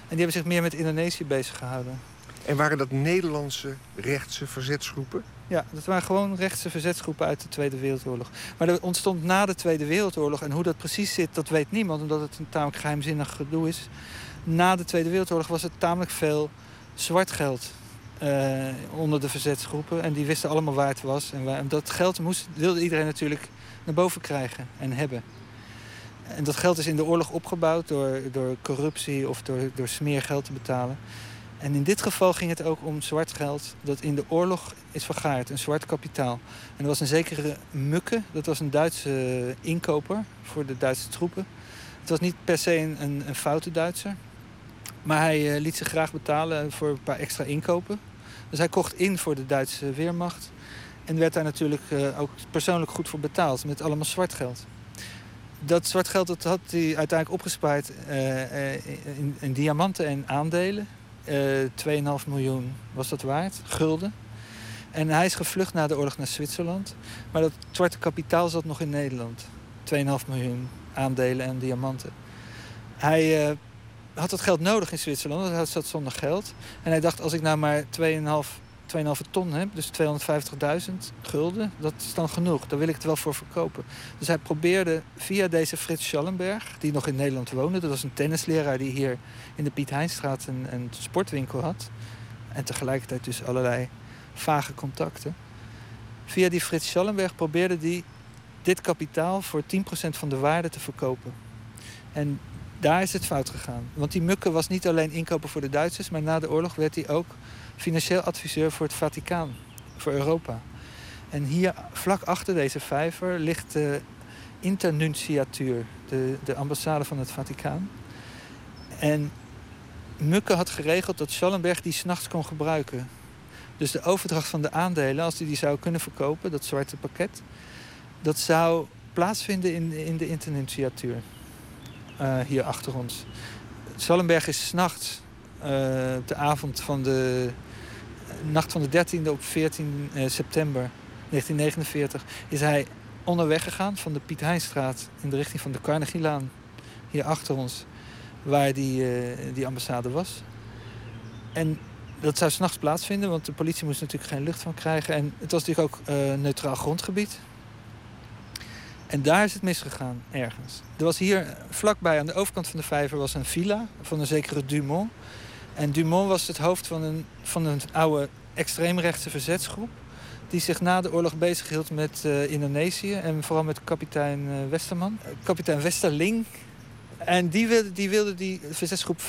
En die hebben zich meer met Indonesië bezig gehouden. En waren dat Nederlandse rechtse verzetsgroepen? Ja, dat waren gewoon rechtse verzetsgroepen uit de Tweede Wereldoorlog. Maar er ontstond na de Tweede Wereldoorlog, en hoe dat precies zit, dat weet niemand, omdat het een tamelijk geheimzinnig gedoe is. Na de Tweede Wereldoorlog was het tamelijk veel zwart geld uh, onder de verzetsgroepen. En die wisten allemaal waar het was. En, dat geld moest, wilde iedereen natuurlijk naar boven krijgen en hebben. En dat geld is in de oorlog opgebouwd door, door corruptie of door, door smeergeld te betalen. En in dit geval ging het ook om zwart geld dat in de oorlog is vergaard, een zwart kapitaal. En er was een zekere Mukke, dat was een Duitse inkoper voor de Duitse troepen. Het was niet per se een, een, foute Duitser, maar hij uh, liet zich graag betalen voor een paar extra inkopen. Dus hij kocht in voor de Duitse weermacht en werd daar natuurlijk uh, ook persoonlijk goed voor betaald met allemaal zwart geld. Dat zwart geld dat had hij uiteindelijk opgespaard uh, in, in diamanten en aandelen. 2,5 miljoen was dat waard, gulden. En hij is gevlucht na de oorlog naar Zwitserland. Maar dat zwarte kapitaal zat nog in Nederland. 2,5 miljoen aandelen en diamanten. Hij uh, had dat geld nodig in Zwitserland, want hij zat zonder geld. En hij dacht, als ik nou maar 2,5 2,5 ton heb, dus 250.000 gulden, dat is dan genoeg. Daar wil ik het wel voor verkopen. Dus hij probeerde via deze Frits Schallenberg, die nog in Nederland woonde, dat was een tennisleraar die hier in de Piet Heinstraat een, een sportwinkel had. En tegelijkertijd dus allerlei vage contacten. Via die Frits Schallenberg probeerde hij dit kapitaal voor 10% van de waarde te verkopen. En daar is het fout gegaan. Want die Mukke was niet alleen inkoper voor de Duitsers, maar na de oorlog werd hij ook financieel adviseur voor het Vaticaan, voor Europa. En hier vlak achter deze vijver ligt de internunciatuur, de, de ambassade van het Vaticaan. En Mukke had geregeld dat Schallenberg die s'nachts kon gebruiken. Dus de overdracht van de aandelen, als hij die zou kunnen verkopen, dat zwarte pakket, dat zou plaatsvinden in, in de internunciatuur. Uh, hier achter ons. Schallenberg is s'nachts, uh, de avond van de nacht van de 13e op 14 eh, september 1949 is hij onderweg gegaan van de Piet Heinstraat in de richting van de Carnegielaan. Hier achter ons, waar die, eh, die ambassade was. En dat zou s'nachts plaatsvinden, want de politie moest natuurlijk geen lucht van krijgen. En het was natuurlijk ook uh, neutraal grondgebied. En daar is het misgegaan, ergens. Er was hier vlakbij aan de overkant van de vijver was een villa van een zekere Dumont. En Dumont was het hoofd van een, van een oude extreemrechtse verzetsgroep. Die zich na de oorlog bezighield met uh, Indonesië en vooral met kapitein uh, Westerman. Kapitein Westerling. En die wilde die, wilde die verzetsgroep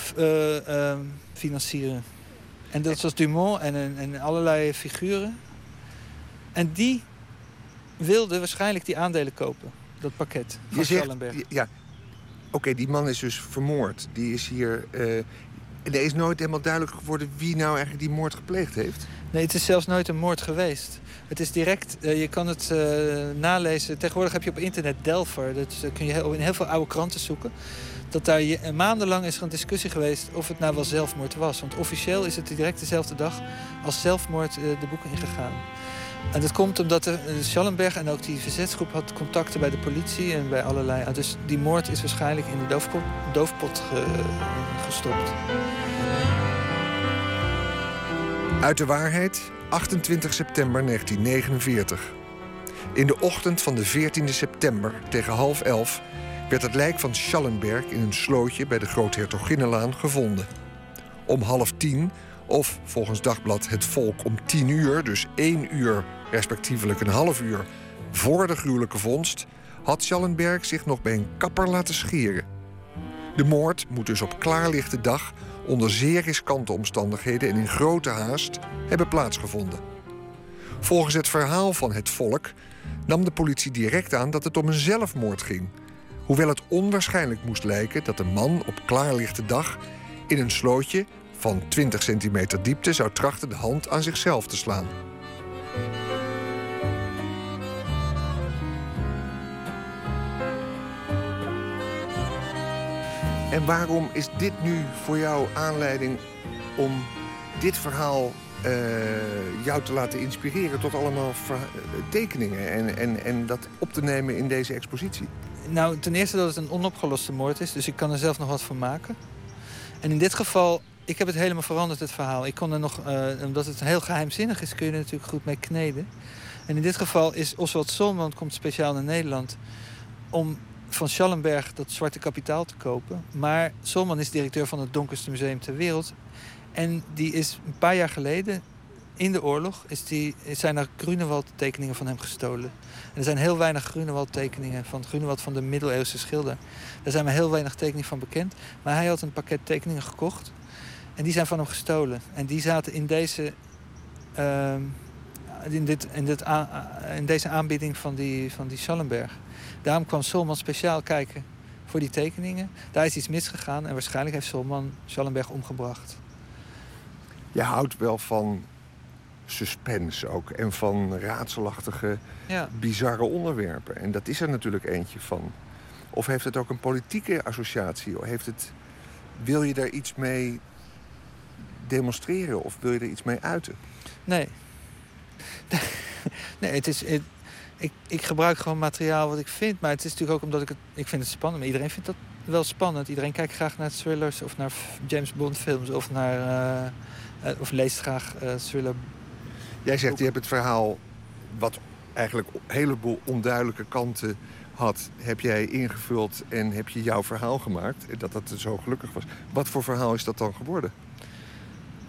financieren. En dat was Dumont en, en allerlei figuren. En die wilde waarschijnlijk die aandelen kopen. Dat pakket van Schallenberg. Ja, oké, die man is dus vermoord. Die is hier er is nooit helemaal duidelijk geworden wie nou eigenlijk die moord gepleegd heeft. Nee, het is zelfs nooit een moord geweest. Het is direct, uh, je kan het uh, nalezen. Tegenwoordig heb je op internet Delver. Dat uh, kun je in heel veel oude kranten zoeken. Dat daar maandenlang is er een discussie geweest of het nou wel zelfmoord was. Want officieel is het direct dezelfde dag als zelfmoord de boeken ingegaan. En dat komt omdat de, Schallenberg en ook die verzetsgroep had contacten bij de politie en bij allerlei. Dus die moord is waarschijnlijk in de doofpot, doofpot ge, gestopt. Uit de waarheid, 28 september 1949. In de ochtend van de 14 september tegen half elf werd het lijk van Schallenberg in een slootje bij de Groothertoginnenlaan gevonden. Om half tien, of volgens dagblad Het Volk om tien uur, dus één uur, respectievelijk een half uur, voor de gruwelijke vondst, had Schallenberg zich nog bij een kapper laten scheren. De moord moet dus op klaarlichte dag onder zeer riskante omstandigheden en in grote haast hebben plaatsgevonden. Volgens het verhaal van het volk nam de politie direct aan dat het om een zelfmoord ging. Hoewel het onwaarschijnlijk moest lijken dat een man op klaarlichte dag in een slootje van 20 centimeter diepte zou trachten de hand aan zichzelf te slaan. En waarom is dit nu voor jou aanleiding om dit verhaal eh, jou te laten inspireren tot allemaal tekeningen en, en, en dat op te nemen in deze expositie? Nou, ten eerste dat het een onopgeloste moord is, dus ik kan er zelf nog wat van maken. En in dit geval, ik heb het helemaal veranderd, het verhaal. Ik kon er nog, uh, omdat het heel geheimzinnig is, kun je er natuurlijk goed mee kneden. En in dit geval is Oswald Solman komt speciaal naar Nederland om van Schallenberg dat zwarte kapitaal te kopen. Maar Solman is directeur van het donkerste museum ter wereld. En die is een paar jaar geleden, in de oorlog, is die, zijn er Grunewald tekeningen van hem gestolen. Er zijn heel weinig Grunewald tekeningen van Grunewald van de middeleeuwse schilder. Daar zijn maar heel weinig tekeningen van bekend. Maar hij had een pakket tekeningen gekocht. En die zijn van hem gestolen. En die zaten in deze, uh, in dit, in dit in deze aanbieding van die, van die Schallenberg. Daarom kwam Solman speciaal kijken voor die tekeningen. Daar is iets misgegaan en waarschijnlijk heeft Solman Schallenberg omgebracht. Je houdt wel van suspense ook en van raadselachtige, ja. bizarre onderwerpen. En dat is er natuurlijk eentje van. Of heeft het ook een politieke associatie? Of heeft het, wil je daar iets mee demonstreren of wil je er iets mee uiten? Nee. nee, het is, ik, ik gebruik gewoon materiaal wat ik vind. Maar het is natuurlijk ook omdat ik het... Ik vind het spannend. Maar iedereen vindt dat wel spannend. Iedereen kijkt graag naar thrillers of naar James Bond films of naar... Uh, of leest graag uh, thriller. Jij zegt, je hebt het verhaal wat eigenlijk een heleboel onduidelijke kanten had, heb jij ingevuld en heb je jouw verhaal gemaakt. Dat dat zo gelukkig was. Wat voor verhaal is dat dan geworden?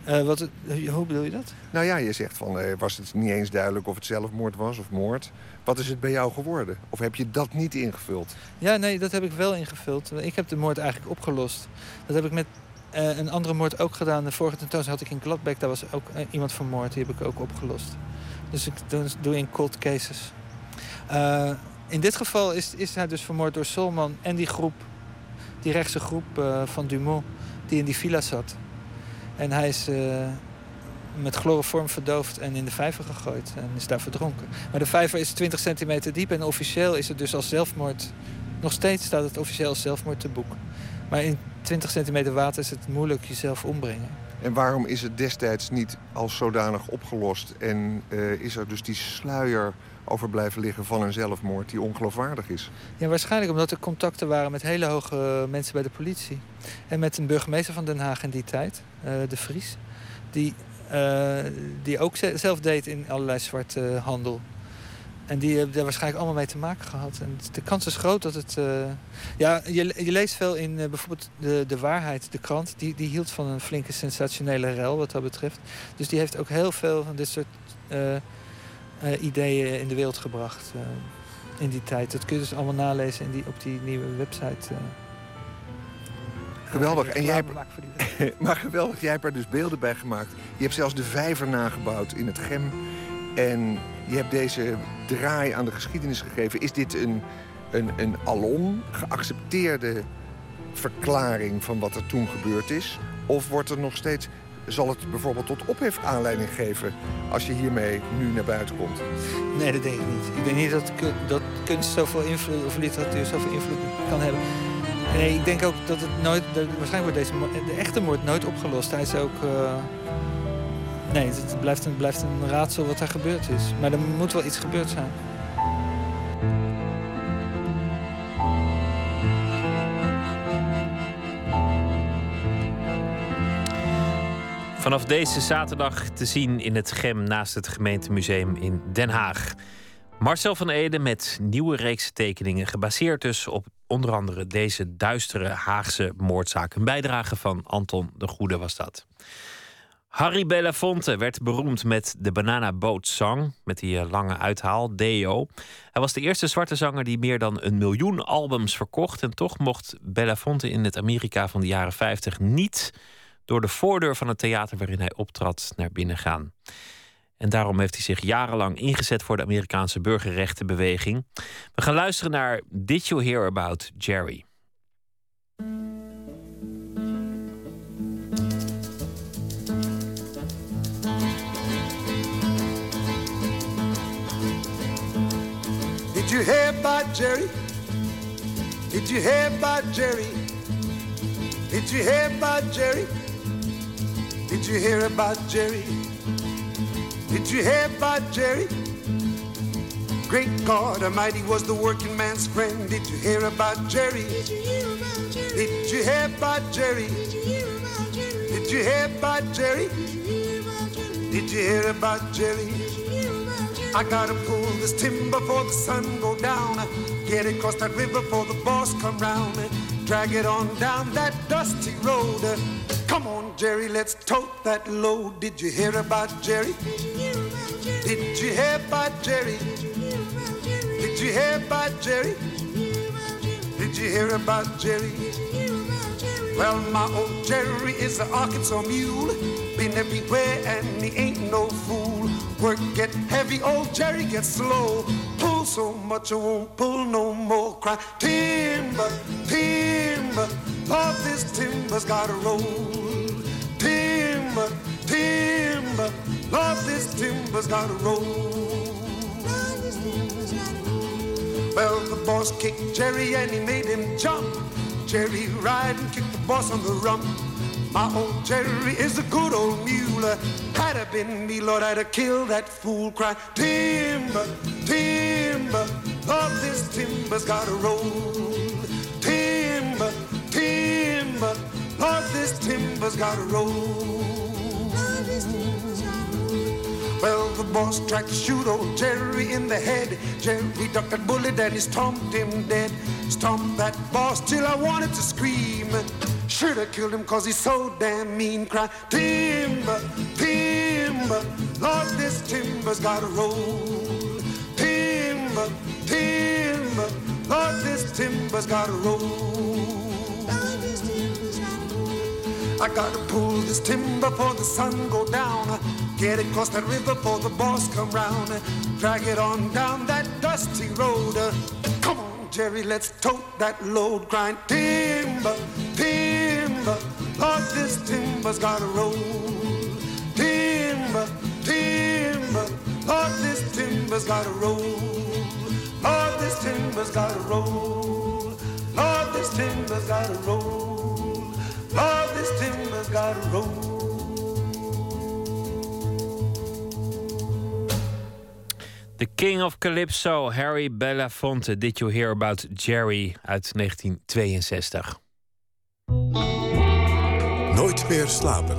Uh, wat, hoe bedoel je dat? Nou ja, je zegt van, uh, was het niet eens duidelijk of het zelfmoord was of moord. Wat is het bij jou geworden? Of heb je dat niet ingevuld? Ja, nee, dat heb ik wel ingevuld. Ik heb de moord eigenlijk opgelost. Dat heb ik met uh, een andere moord ook gedaan. De vorige tentoonstelling had ik in Gladbeck. Daar was ook iemand vermoord. Die heb ik ook opgelost. Dus ik doe, in cold cases. in dit geval is, is hij dus vermoord door Solman en die groep. Die rechtse groep van Dumont. Die in die villa zat. En hij is met chloroform verdoofd en in de vijver gegooid. En is daar verdronken. Maar de vijver is 20 centimeter diep en officieel is het dus als zelfmoord... Nog steeds staat het officieel als zelfmoord te boek. Maar in 20 centimeter water is het moeilijk jezelf ombrengen. En waarom is het destijds niet als zodanig opgelost? En uh, is er dus die sluier over blijven liggen van een zelfmoord die ongeloofwaardig is? Ja, waarschijnlijk omdat er contacten waren met hele hoge mensen bij de politie. En met een burgemeester van Den Haag in die tijd, uh, De Vries. Die, uh, die ook zelf deed in allerlei zwarte handel. En die hebben daar waarschijnlijk allemaal mee te maken gehad. En de kans is groot dat het... Uh... ja, je, je, leest veel in bijvoorbeeld de, de Waarheid, de krant. Die, die hield van een flinke sensationele rel wat dat betreft. Dus die heeft ook heel veel van dit soort uh, ideeën in de wereld gebracht in die tijd. Dat kun je dus allemaal nalezen in die, op die nieuwe website. Geweldig. En jij hebt, maar geweldig, jij hebt er dus beelden bij gemaakt. Je hebt zelfs de vijver nagebouwd in het Gem. En je hebt deze draai aan de geschiedenis gegeven. Is dit een, een, een alom geaccepteerde verklaring van wat er toen gebeurd is? Of wordt er nog steeds zal het bijvoorbeeld tot ophef aanleiding geven als je hiermee nu naar buiten komt? Nee, dat denk ik niet. Ik denk niet dat, dat kunst zoveel invloed, of literatuur zoveel invloed kan hebben. Nee, ik denk ook dat het nooit, waarschijnlijk wordt deze, de echte moord nooit opgelost. Hij is ook, uh, nee, het blijft een, blijft een raadsel wat er gebeurd is. Maar er moet wel iets gebeurd zijn. Vanaf deze zaterdag te zien in het GEM naast het gemeentemuseum in Den Haag. Marcel van Ede met nieuwe reeks tekeningen, gebaseerd dus op onder andere deze duistere Haagse moordzaak. Een bijdrage van Anton de Goede was dat. Harry Belafonte werd beroemd met de Banana Boat Song, met die eh, lange uithaal, Deo. Hij was de eerste zwarte zanger die meer dan een miljoen albums verkocht. En toch mocht Belafonte in het Amerika van de jaren 50 niet door de voordeur van het theater waarin hij optrad naar binnen gaan. En daarom heeft hij zich jarenlang ingezet voor de Amerikaanse burgerrechtenbeweging. We gaan luisteren naar Did You Hear About Jerry? You hear about Jerry? Did you hear about Jerry? Did you hear about Jerry? Did you hear about Jerry? Did you hear about Jerry? Great God Almighty was the working man's friend. Did you hear about Jerry? Did you hear about Jerry? Did you hear about Jerry? Did you hear about Jerry? Did you hear about Jerry? I gotta pull this timber before the sun go down. Get it across that river before the boss come round. Drag it on down that dusty road. Come on, Jerry, let's tote that load. Did you hear about Jerry? Did you hear about Jerry? Did you hear about Jerry? Did you hear about Jerry? Well, my old Jerry is an Arkansas mule. Been everywhere and he ain't no fool. Work get heavy, old Jerry gets slow. Pull so much I won't pull no more. Cry timber, timber. Lord, this timber's gotta roll. Timber, timber. Lord, this timber's gotta roll. Well, the boss kicked Jerry and he made him jump. Jerry ride and kicked the boss on the rump. My old Jerry is a good old mule. Had it been me, Lord, I'd have killed that fool. Cry timber, timber. Lord, this timber's gotta roll. Timber, timber. Lord, this timber's gotta roll. Well, the boss tried to shoot old Jerry in the head. Jerry ducked that bullet and he stomped him dead. Stomped that boss till I wanted to scream. Should have killed him cause he's so damn mean. Cry, timber, timber. Lord, this timber's gotta roll. Timber, timber. Lord, this timber's gotta roll. I gotta pull this timber for the sun go down. Get it across that river for the boss come round. Drag it on down that dusty road. Come on, Jerry, let's tote that load. Grind timber, timber. Lord, this timber's gotta roll. Timber, timber. Lord, this timber's roll. This timber's roll. This timber's roll. This timber's roll. The King of Calypso, Harry Belafonte. Did you hear about Jerry uit 1962? Nooit meer slapen.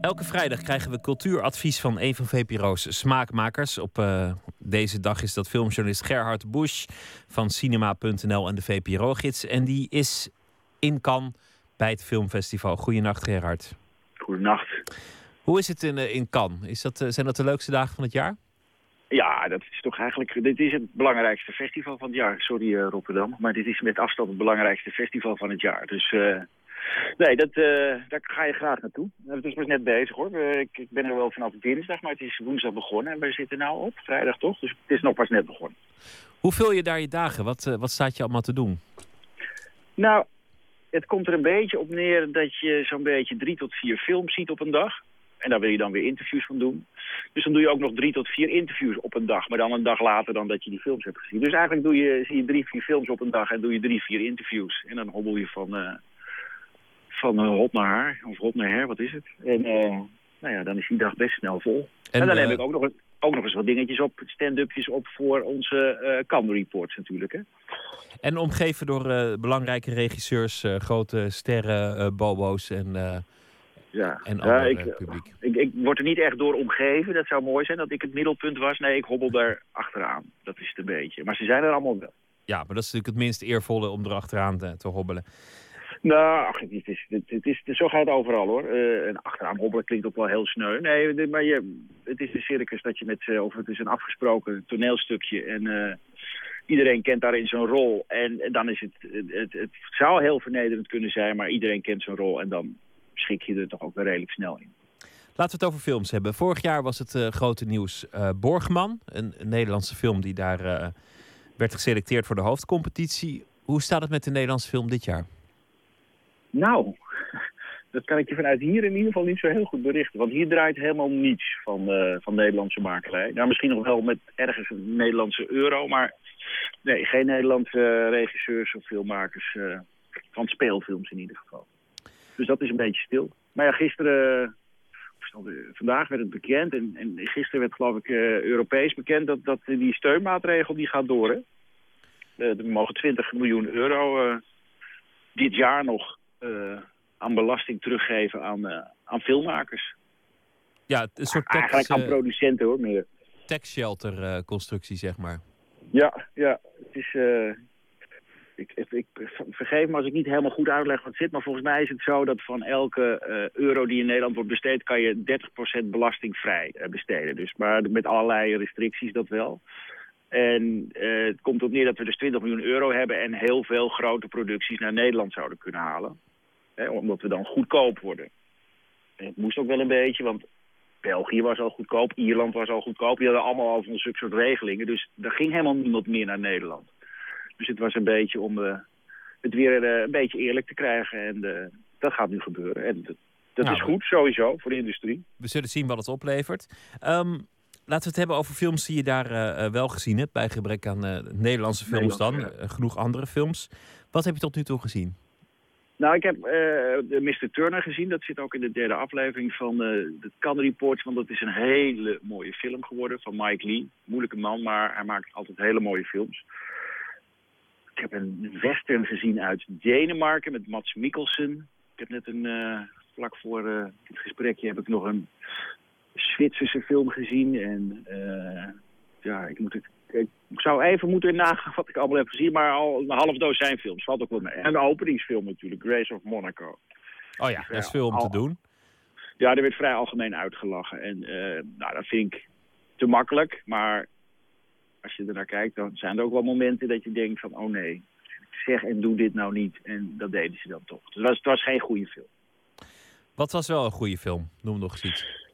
Elke vrijdag krijgen we cultuuradvies van een van VPRO's smaakmakers. Op uh, deze dag is dat filmjournalist Gerhard Busch van cinema.nl en de VPRO-gids. En die is in Cannes bij het filmfestival. Goedenacht Gerhard. Goedenacht. Hoe is het in, uh, in Cannes? Is dat, uh, zijn dat de leukste dagen van het jaar? Ja, dat is toch eigenlijk. Dit is het belangrijkste festival van het jaar. Sorry, uh, Rotterdam. Maar dit is met afstand het belangrijkste festival van het jaar. Dus uh, nee, dat, uh, daar ga je graag naartoe. Het is pas net bezig hoor. Ik, ik, ben er wel vanaf dinsdag, maar het is woensdag begonnen. En we zitten nu op, vrijdag toch? Dus het is nog pas net begonnen. Hoe vul je daar je dagen? Wat, wat staat je allemaal te doen? Nou, het komt er een beetje op neer dat je zo'n beetje drie tot vier films ziet op een dag. En daar wil je dan weer interviews van doen. Dus dan doe je ook nog drie tot vier interviews op een dag. Maar dan een dag later dan dat je die films hebt gezien. Dus eigenlijk doe je, zie je drie, vier films op een dag en doe je drie, vier interviews. En dan hobbel je van, uh, van uh, hot naar haar. Of hot naar her, wat is het? En uh, nou ja, dan is die dag best snel vol. En, en dan heb ik ook nog, ook nog eens wat dingetjes op, stand-upjes op voor onze Cannes reports natuurlijk. Hè. En omgeven door belangrijke regisseurs, grote sterren, bobo's en ja. en ja, ik, publiek. Ik, ik word er niet echt door omgeven. Dat zou mooi zijn dat ik het middelpunt was. Nee, ik hobbel daar achteraan. Dat is het een beetje. Maar ze zijn er allemaal wel. Ja, maar dat is natuurlijk het minst eervolle om erachteraan te, te hobbelen. Nou, ach, het is, het, het is, zo gaat het overal hoor. Uh, en achteraan hobbelen klinkt ook wel heel sneu. Nee, maar je, het is een circus dat je met, of het is een afgesproken toneelstukje. En uh, iedereen kent daarin zijn rol. En, en dan is het, het, het, het zou heel vernederend kunnen zijn, maar iedereen kent zijn rol. En dan schik je er toch ook weer redelijk snel in. Laten we het over films hebben. Vorig jaar was het uh, grote nieuws uh, Borgman, een, een, Nederlandse film die daar uh, werd geselecteerd voor de hoofdcompetitie. Hoe staat het met de Nederlandse film dit jaar? Nou, dat kan ik je vanuit hier in ieder geval niet zo heel goed berichten. Want hier draait helemaal niets van, van Nederlandse makelij. Nou, misschien nog wel met ergens een Nederlandse euro, maar nee, geen Nederlandse regisseurs of filmmakers van speelfilms in ieder geval. Dus dat is een beetje stil. Maar ja, gisteren vandaag werd het bekend en, en gisteren werd geloof ik uh, Europees bekend dat, dat die steunmaatregel die gaat door. Hè? Uh, er mogen 20 miljoen euro uh, dit jaar nog aan belasting teruggeven aan, aan filmmakers. Ja, een soort tax, Eigenlijk aan producenten hoor, meer. Tax shelter constructie zeg maar. Ja, ja. Het is, ik, ik, vergeef me als ik niet helemaal goed uitleg wat het zit, maar volgens mij is het zo dat van elke uh, euro die in Nederland wordt besteed, kan je 30% belastingvrij uh, besteden. Dus, maar met allerlei restricties dat wel. En uh, het komt op neer dat we dus 20 miljoen euro hebben en heel veel grote producties naar Nederland zouden kunnen halen. Hè, omdat we dan goedkoop worden. En het moest ook wel een beetje, want België was al goedkoop, Ierland was al goedkoop. Die hadden allemaal al van zulke soort regelingen. Dus er ging helemaal niemand meer naar Nederland. Dus het was een beetje om uh, het weer uh, een beetje eerlijk te krijgen. En uh, dat gaat nu gebeuren. En dat, dat nou, is goed, sowieso, voor de industrie. We zullen zien wat het oplevert. Um, laten we het hebben over films die je daar wel gezien hebt. Bij gebrek aan Nederlandse films dan. genoeg andere films. Wat heb je tot nu toe gezien? Nou, ik heb uh, Mr. Turner gezien. Dat zit ook in de derde aflevering van de Cannes Reports. Want dat is een hele mooie film geworden van Mike Lee. Moeilijke man, maar hij maakt altijd hele mooie films. Ik heb een western gezien uit Denemarken met Mats Mikkelsen. Ik heb net een, uh, vlak voor uh, dit gesprekje heb ik nog een Zwitserse film gezien. En uh, ja, ik, moet het, ik zou even moeten nagaan wat ik allemaal heb gezien. Maar al een half dozijn films valt ook wel mee. En de openingsfilm natuurlijk, Grace of Monaco. Oh ja, dat is veel om te doen. Ja, er werd vrij algemeen uitgelachen. En nou, dat vind ik te makkelijk. Maar als je er naar kijkt, dan zijn er ook wel momenten dat je denkt van, oh nee, zeg en doe dit nou niet. En dat deden ze dan toch. Dus het was, het was geen goede film. Wat was wel een goede film? Noem nog eens iets.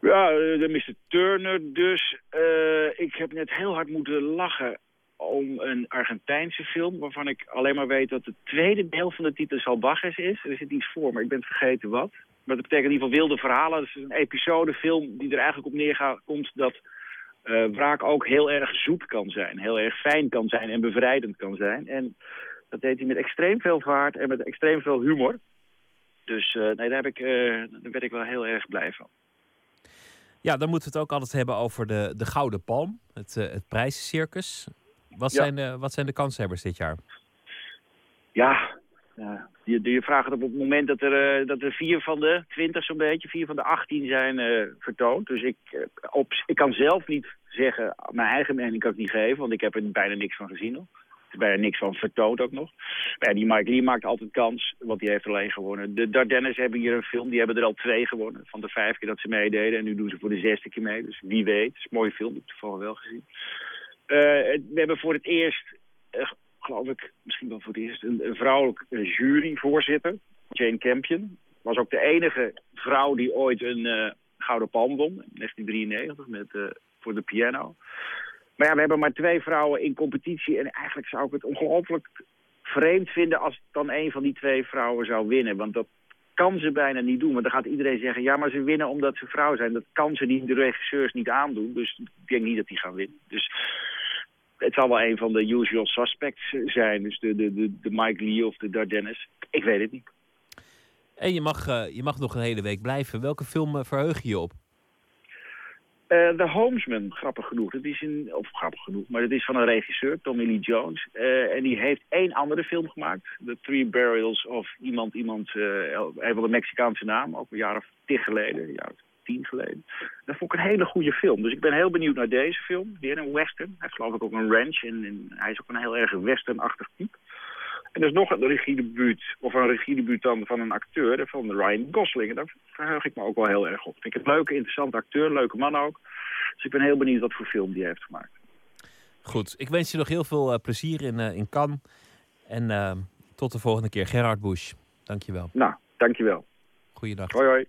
Ja, de Mr. Turner dus. Uh, ik heb net heel hard moeten lachen om een Argentijnse film... waarvan ik alleen maar weet dat het tweede deel van de titel Salvajes is. Er zit iets voor, maar ik ben vergeten wat. Maar dat betekent in ieder geval wilde verhalen. Dat is een episodefilm die er eigenlijk op neerkomt dat wraak ook heel erg zoet kan zijn. Heel erg fijn kan zijn en bevrijdend kan zijn. En dat deed hij met extreem veel vaart en met extreem veel humor. Dus uh, nee, daar, heb ik, uh, daar werd ik wel heel erg blij van. Ja, dan moeten we het ook altijd hebben over de, de Gouden Palm, het, het prijzencircus. Wat, ja. zijn de, wat zijn de kanshebbers dit jaar? Ja, ja, je, je vraagt op het moment dat er, dat er vier van de twintig zo'n beetje, vier van de achttien zijn uh, vertoond. Dus ik, op, ik kan zelf niet zeggen, mijn eigen mening kan ik niet geven, want ik heb er bijna niks van gezien nog. Er is bijna niks van vertoond ook nog. Maar ja, die Mike Lee maakt altijd kans, want die heeft alleen gewonnen. De Dardennes hebben hier een film, die hebben er al twee gewonnen. Van de vijf keer dat ze meededen. En nu doen ze voor de zesde keer mee. Dus wie weet, het is een mooie film, ik heb het toevallig wel gezien. we hebben voor het eerst geloof ik, misschien wel voor het eerst, een, een vrouwelijk juryvoorzitter, Jane Campion. Was ook de enige vrouw die ooit een Gouden Palm won, in 1993, met, voor de piano. Maar ja, we hebben maar twee vrouwen in competitie en eigenlijk zou ik het ongelooflijk vreemd vinden als dan een van die twee vrouwen zou winnen. Want dat kan ze bijna niet doen. Want dan gaat iedereen zeggen, ja, maar ze winnen omdat ze vrouw zijn. Dat kan ze niet, de regisseurs niet aandoen. Dus ik denk niet dat die gaan winnen. Dus het zal wel een van de usual suspects zijn. Dus de, de, de, de Mike Lee of de Dardennes. Ik weet het niet. En je mag, uh, je mag nog een hele week blijven. Welke film uh, verheug je je op? Uh, The Homesman, grappig genoeg. Dat is een, of grappig genoeg, maar het is van een regisseur, Tommy Lee Jones. en die heeft één andere film gemaakt. The Three Burials of iemand, iemand, een van de Mexicaanse naam, ook een jaar of tien geleden. Een jaar of tien geleden. Dat vond ik een hele goede film. Dus ik ben heel benieuwd naar deze film. Weer een western. Hij heeft geloof ik ook een ranch. En, en hij is ook een heel erg westernachtig type. En er is nog een regiedebuut, of een regiedebuut dan van een acteur, van Ryan Gosling. En daar verheug ik me ook wel heel erg op. Ik vind het een leuke, interessante acteur, leuke man ook. Dus ik ben heel benieuwd wat voor film die heeft gemaakt. Goed, ik wens je nog heel veel uh, plezier in, uh, in Cannes. En uh, tot de volgende keer. Gerard Bush, dankjewel. Nou, dankjewel. Goeiedag. Hoi, hoi.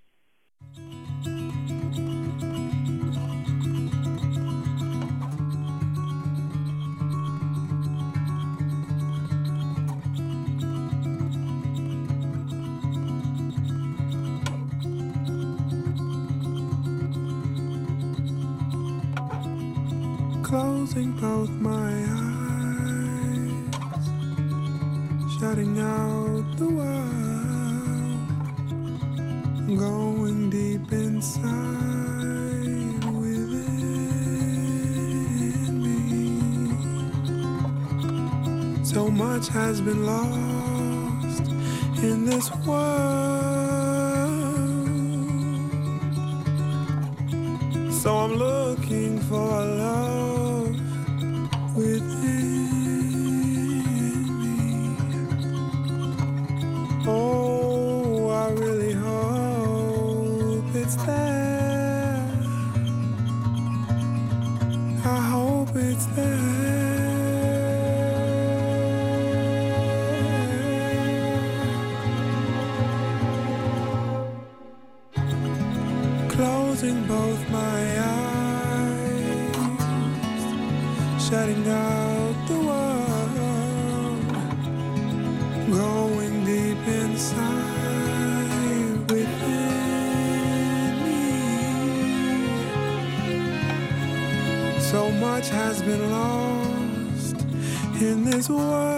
Closing both my eyes, shutting out the world, going deep inside within me. So much has been lost in this world. So I'm looking for love been lost in this world.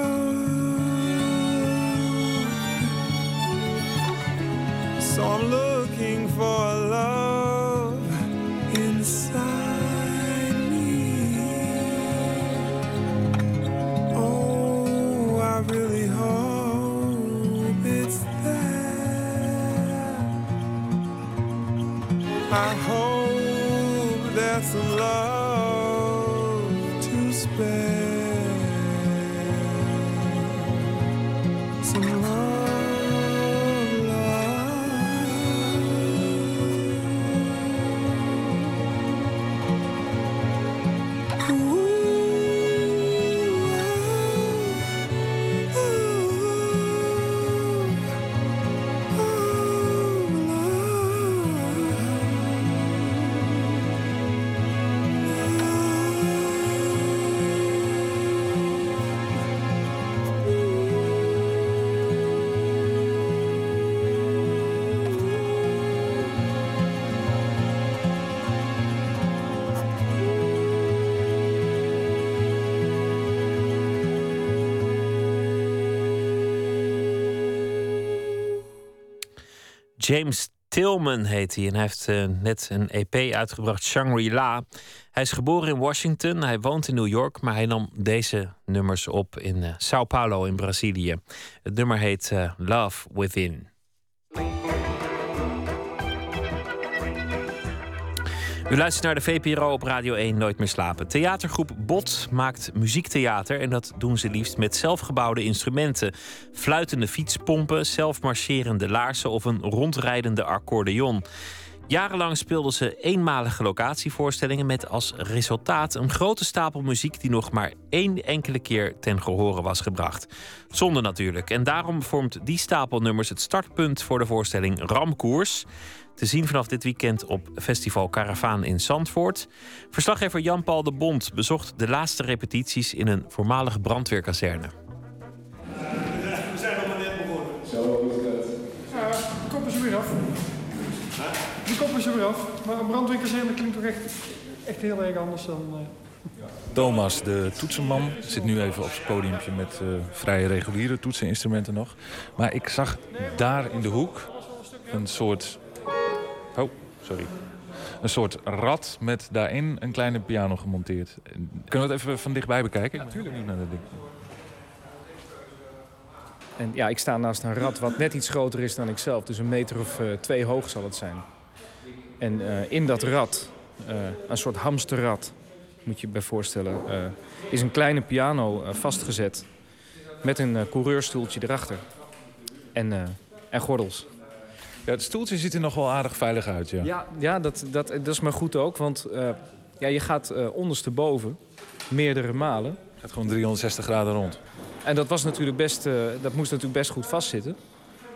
James Tillman heet hij en hij heeft eh, net een EP uitgebracht, Shangri-La. Hij is geboren in Washington, hij woont in New York, maar hij nam deze nummers op in eh, Sao Paulo in Brazilië. Het nummer heet eh, Love Within. U luistert naar de VPRO op Radio 1 Nooit meer slapen. Theatergroep Bot maakt muziektheater en dat doen ze liefst met zelfgebouwde instrumenten. Fluitende fietspompen, zelfmarcherende laarzen of een rondrijdende accordeon. Jarenlang speelden ze eenmalige locatievoorstellingen met als resultaat een grote stapel muziek die nog maar één enkele keer ten gehore was gebracht. Zonde natuurlijk. En daarom vormt die stapel nummers het startpunt voor de voorstelling Ramkoers. Te zien vanaf dit weekend op Festival Caravaan in Zandvoort. Verslaggever Jan-Paul de Bond bezocht de laatste repetities in een voormalige brandweerkazerne. De kop is er weer af. Maar een brandweerkazerne klinkt toch echt, echt heel erg anders dan... Uh... Thomas, de toetsenman, zit nu even op zijn podiumpje met uh, vrije reguliere toetseninstrumenten nog. Maar ik zag daar in de hoek een soort... Oh, sorry. Een soort rad met daarin een kleine piano gemonteerd. Kunnen we het even van dichtbij bekijken? Ja, natuurlijk. Naar dat ding. En ja, ik sta naast een rad wat net iets groter is dan ikzelf. Dus een meter of uh, twee hoog zal het zijn. En uh, in dat rad, uh, een soort hamsterrad, moet je je bij voorstellen... is een kleine piano vastgezet met een coureurstoeltje erachter. En, en gordels. Ja, het stoeltje ziet er nog wel aardig veilig uit, ja. Ja, ja dat, dat, dat is maar goed ook, want ja, je gaat ondersteboven meerdere malen. Het gaat gewoon 360 graden rond. En dat, was natuurlijk best, dat moest natuurlijk best goed vastzitten.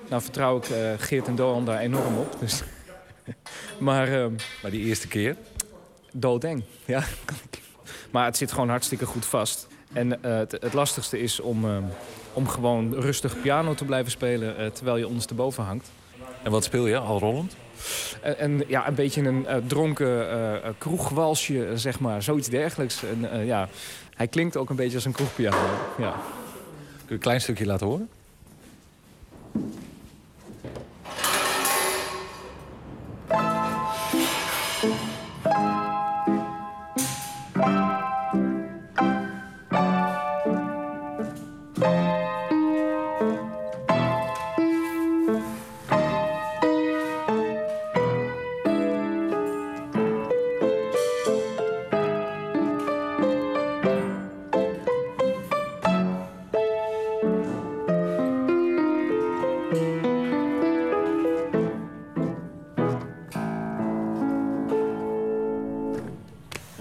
Nou vertrouw ik eh, Geert en Doan daar enorm op. Dus. maar, ehm, maar die eerste keer? Doodeng, ja. maar het zit gewoon hartstikke goed vast. En eh, het, het lastigste is om, ehm, om gewoon rustig piano te blijven spelen... eh, terwijl je ondersteboven hangt. En wat speel je, al rollend? En, en ja, een beetje een eh, dronken eh, eh, kroegwalsje, eh, zeg maar. Zoiets dergelijks. En, eh, ja, hij klinkt ook een beetje als een kroegpiano. Ja. Kun je een klein stukje laten horen?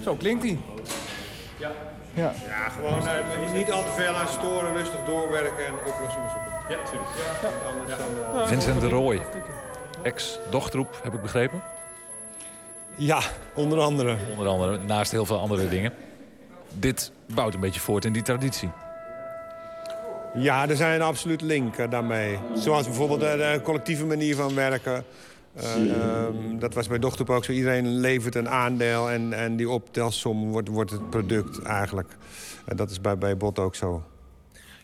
Zo klinkt hij. Ja. Ja. Ja, gewoon eh, niet al te veel aan storen, rustig doorwerken en oplossingen zoeken. Ja, natuurlijk. Ja. Dan, eh, Vincent de Rooij, ex-dochtroep, heb ik begrepen. Ja, onder andere. Onder andere, naast heel veel andere dingen. Dit bouwt een beetje voort in die traditie. Ja, er zijn absoluut linken daarmee. Zoals bijvoorbeeld de, de collectieve manier van werken. Eh, ehm, dat was bij Dochterp ook zo. Iedereen levert een aandeel en, en die optelsom wordt, wordt het product eigenlijk. En dat is bij, bij Bot ook zo.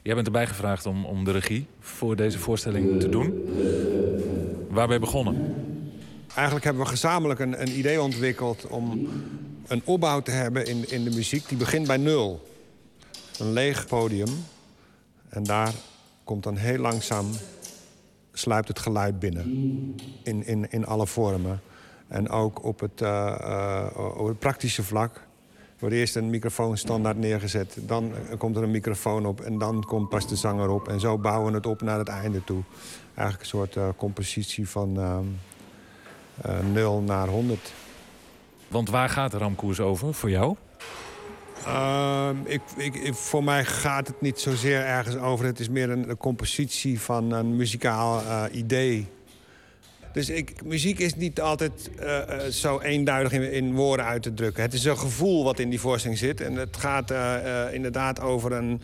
Jij bent erbij gevraagd om, om de regie voor deze voorstelling te doen. Waar ben je begonnen? Eigenlijk hebben we gezamenlijk een, een idee ontwikkeld om een opbouw te hebben in, in de muziek. Die begint bij nul. Een leeg podium. En daar komt dan heel langzaam, sluipt het geluid binnen. In, in, in alle vormen. En ook op het, eh, eh, op het praktische vlak. Wordt eerst een microfoon standaard neergezet. Dan komt er een microfoon op en dan komt pas de zanger op. En zo bouwen we het op naar het einde toe. Eigenlijk een soort eh, compositie van eh, 0 naar 100. Want waar gaat de ramkoers over voor jou? Ehm, ik, ik, voor mij gaat het niet zozeer ergens over. Het is meer een, compositie van een muzikaal eh, idee. Dus ik, muziek is niet altijd eh, eh, zo eenduidig in, in woorden uit te drukken. Het is een gevoel wat in die voorstelling zit. En het gaat inderdaad over een,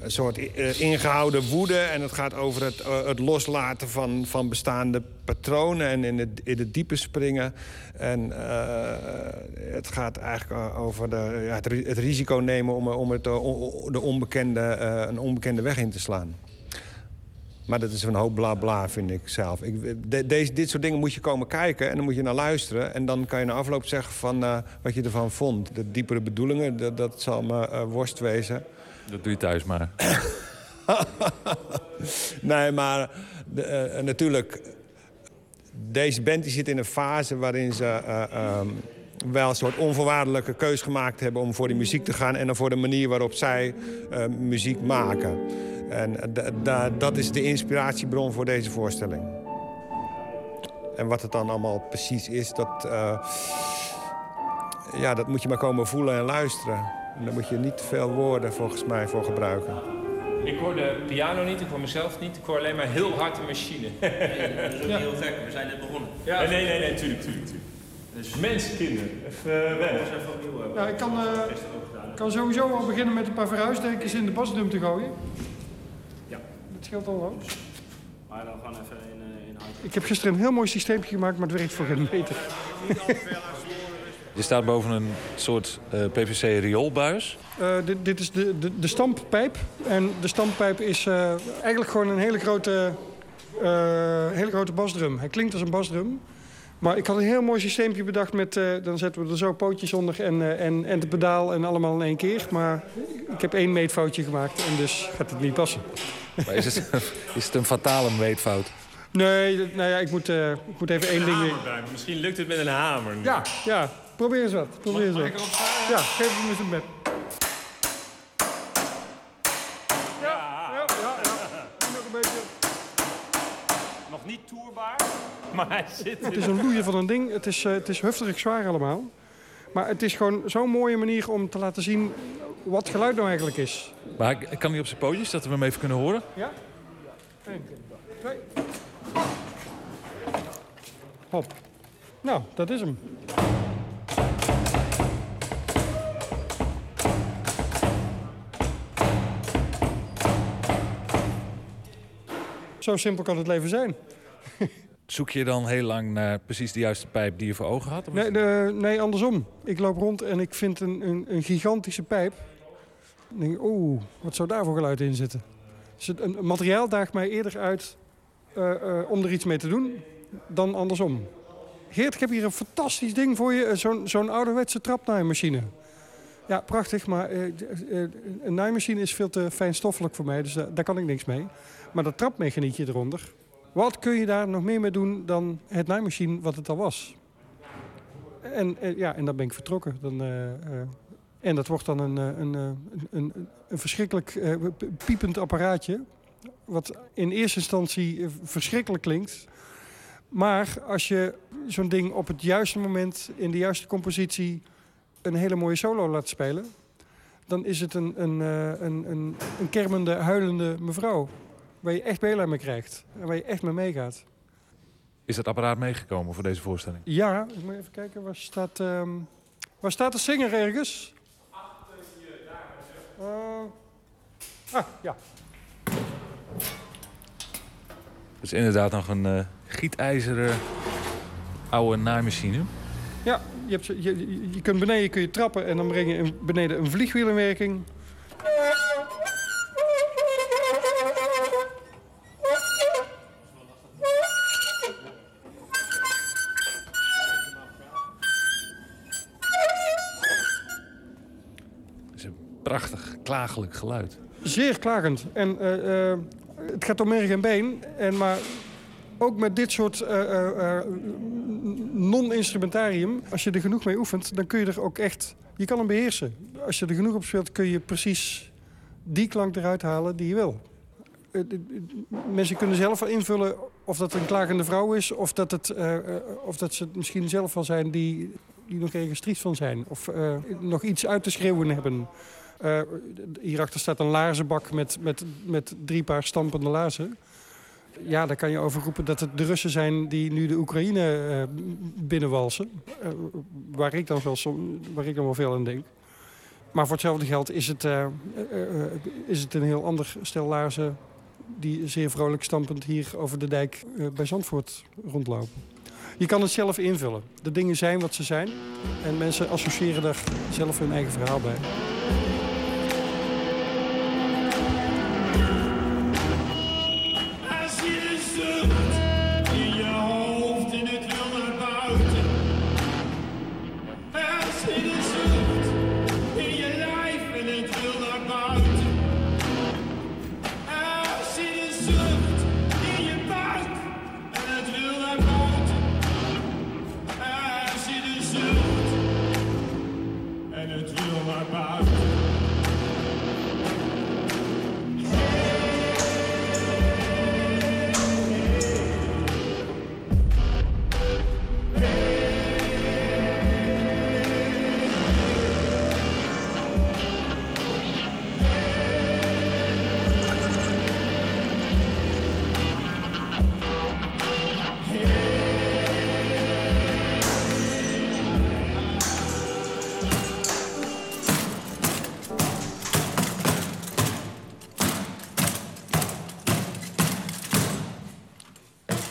een soort eh, ingehouden woede. En het gaat over het, eh, het loslaten van, van bestaande patronen en in het, in het diepe springen. En eh, het gaat eigenlijk over de, ja, het, het risico nemen om, om het, de onbekende, een onbekende weg in te slaan. Maar dat is een hoop bla bla, vind ik zelf. Ik, de- deze, dit soort dingen moet je komen kijken en dan moet je naar luisteren. En dan kan je na afloop zeggen van, wat je ervan vond. De diepere bedoelingen, dat, dat zal me worst wezen. Dat doe je thuis maar. nee, maar eh, natuurlijk... Deze band die zit in een fase waarin ze eh, ehm, wel een soort onvoorwaardelijke keus gemaakt hebben... om voor die muziek te gaan en dan voor de manier waarop zij eh, muziek maken. En da- da- dat is de inspiratiebron voor deze voorstelling. En wat het dan allemaal precies is, dat, ja, dat moet je maar komen voelen en luisteren. En daar moet je niet te veel woorden volgens mij voor gebruiken. Ik hoor de piano niet, ik hoor mezelf niet, ik hoor alleen maar heel hard de machine. dat is ook heel gek, we zijn net begonnen. Ja, nee, nee, nee, tuurlijk, tuurlijk, tuurlijk. Dus mensen, kinderen, even uh, wennen. Ja, ik kan, eh, kan sowieso al beginnen met een paar verhuisdekens in de basdrum te gooien. Ja. Dat scheelt al hoor. Maar dan gewoon even in, in hout. Ik heb gisteren een heel mooi systeempje gemaakt, maar het werkt voor geen meter. Je staat boven een soort eh, PVC-rioolbuis. Eh, dit, dit is de, de, de stamppijp. En de stamppijp is eh, eigenlijk gewoon een hele grote, eh, hele grote basdrum. Hij klinkt als een basdrum. Maar ik had een heel mooi systeempje bedacht met... eh, dan zetten we er zo pootjes onder en, eh, en, en het pedaal en allemaal in één keer. Maar ik heb één meetfoutje gemaakt en dus gaat het niet passen. Maar is het, is het een fatale meetfout? Nee, nou ja, ik moet, eh, ik moet even één ding... Misschien lukt het met een hamer. nu. Ja, ja. Probeer eens wat. Probeer eens wat. Ja, geef hem eens een bed. Ja, ja, ja. Nog een beetje. Nog niet toerbaar, maar hij zit Het is een loeien van een ding. Het is, eh, het is heftig zwaar allemaal. Maar het is gewoon zo'n mooie manier om te laten zien wat geluid nou eigenlijk is. Maar ik- kan hij op zijn pootjes, dat we hem even kunnen horen? Ja? Eén, twee. Hop. Nou, dat is hem. Zo simpel kan het leven zijn. Zoek je dan heel lang naar precies de juiste pijp die je voor ogen had? Nee, de- nee, andersom. Ik loop rond en ik vind een, een, een gigantische pijp. Dan denk ik, oeh, wat zou daar voor geluid in zitten? Dus het, een, materiaal daagt mij eerder uit eh, eh, om er iets mee te doen dan andersom. Geert, ik heb hier een fantastisch ding voor je. eh, Zo'n ouderwetse trapnaaimachine. Ja, prachtig, maar een naaimachine is veel te fijnstoffelijk voor mij. Dus daar kan ik niks mee. Maar dat trapmechaniekje eronder. Wat kun je daar nog meer mee doen dan het naaimachine wat het al was? En, eh, ja, en dan ben ik vertrokken. Dan, eh, eh, en dat wordt dan een, een, een, een, verschrikkelijk piepend apparaatje. Wat in eerste instantie verschrikkelijk klinkt. Maar als je zo'n ding op het juiste moment, in de juiste compositie, een hele mooie solo laat spelen. Dan is het een, een, een, een, een kermende, huilende mevrouw. Waar je echt meelij mee krijgt. En waar je echt mee meegaat. Is dat apparaat meegekomen voor deze voorstelling? Ja, ik moet even kijken. Waar staat, ehm, waar staat de zinger ergens? Eh, ah, ja. Het is inderdaad nog een eh, gietijzeren oude naaimachine. Ja, je, hebt, je, je- je kunt beneden kun je trappen en dan breng je beneden een vliegwiel in werking. Geluid. Zeer klagend. En eh, eh, het gaat om merg en been. En maar ook met dit soort eh, non-instrumentarium, als je er genoeg mee oefent, dan kun je er ook echt... Je kan hem beheersen. Als je er genoeg op speelt, kun je precies die klank eruit halen die je wil. Mensen kunnen zelf wel invullen of dat een klagende vrouw is... of dat, het, of dat ze het misschien zelf wel zijn die, die nog ergens triest van zijn. Of nog iets uit te schreeuwen hebben. Eh, hierachter staat een laarzenbak met, met, met drie paar stampende laarzen. Ja, daar kan je over roepen dat het de Russen zijn die nu de Oekraïne eh, binnenwalsen. Eh, waar, ik dan wel, som- waar ik dan wel veel aan denk. Maar voor hetzelfde geld is het, is het een heel ander stel laarzen... die zeer vrolijk stampend hier over de dijk bij Zandvoort rondlopen. Je kan het zelf invullen. De dingen zijn wat ze zijn. En mensen associëren daar zelf hun eigen verhaal bij.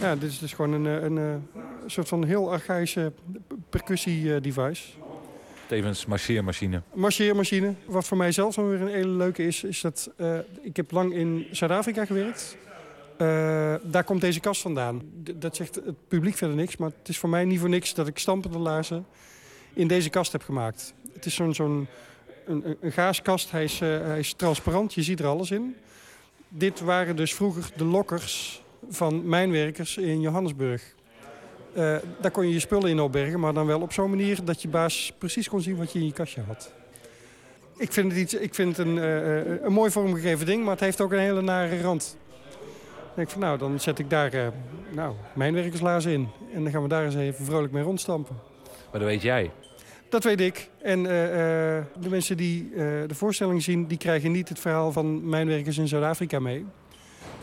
Ja, dit is dus gewoon een, eh, een, eh, soort van heel archaïsche percussie-device. Tevens marcheermachine. Marcheermachine. Wat voor mij zelf dan weer een hele leuke is, is dat eh, ik heb lang in Zuid-Afrika gewerkt. Eh, daar komt deze kast vandaan. D- dat zegt het publiek verder niks, maar het is voor mij niet voor niks dat ik stampende laarzen in deze kast heb gemaakt. Het is zo'n zo'n een, een- een gaaskast, hij is, eh, hij is transparant, je ziet er alles in. Dit waren dus vroeger de lokkers van mijnwerkers in Johannesburg. Eh, daar kon je je spullen in opbergen, maar dan wel op zo'n manier dat je baas precies kon zien wat je in je kastje had. Ik vind het, iets, ik vind het een, eh, eh, een mooi vormgegeven ding, maar het heeft ook een hele nare rand. Dan denk ik van nou, dan zet ik daar eh nou, mijnwerkerslaarzen in. En dan gaan we daar eens even vrolijk mee rondstampen. Maar dat weet jij. Dat weet ik. En de mensen die de voorstelling zien, die krijgen niet het verhaal van mijnwerkers in Zuid-Afrika mee.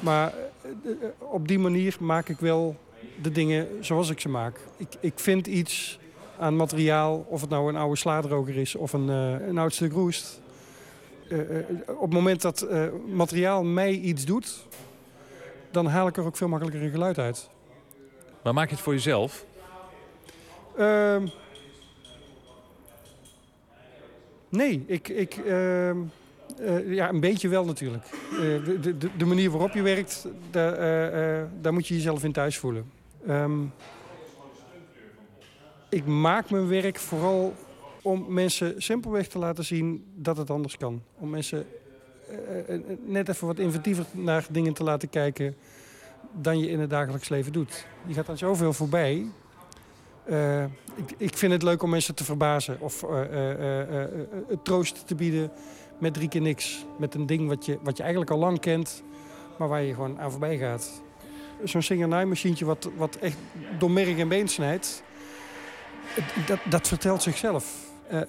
Maar eh, eh, op die manier maak ik wel de dingen zoals ik ze maak. Ik, ik vind iets aan materiaal, of het nou een oude slaadroger is of een, eh, een oud stuk roest. Eh, eh, op het moment dat eh, materiaal mij iets doet, dan haal ik er ook veel makkelijker een geluid uit. Maar maak je het voor jezelf? Ehm, nee, ik, ik, eh, ja, een beetje wel natuurlijk. Eh, de, de, de- manier waarop je werkt, daar, eh, daar moet je jezelf in thuis voelen. Ehm, ik maak mijn werk vooral om mensen simpelweg te laten zien dat het anders kan. Om mensen net even wat inventiever naar dingen te laten kijken dan je in het dagelijks leven doet. Je gaat aan zoveel voorbij. Ik, ik vind het leuk om mensen te verbazen of het troost te bieden met drie keer niks. Met een ding wat je, wat je eigenlijk al lang kent, maar waar je gewoon aan voorbij gaat. Zo'n singer-naaimachientje wat, wat echt door merg en been snijdt, dat, dat vertelt zichzelf. Eh,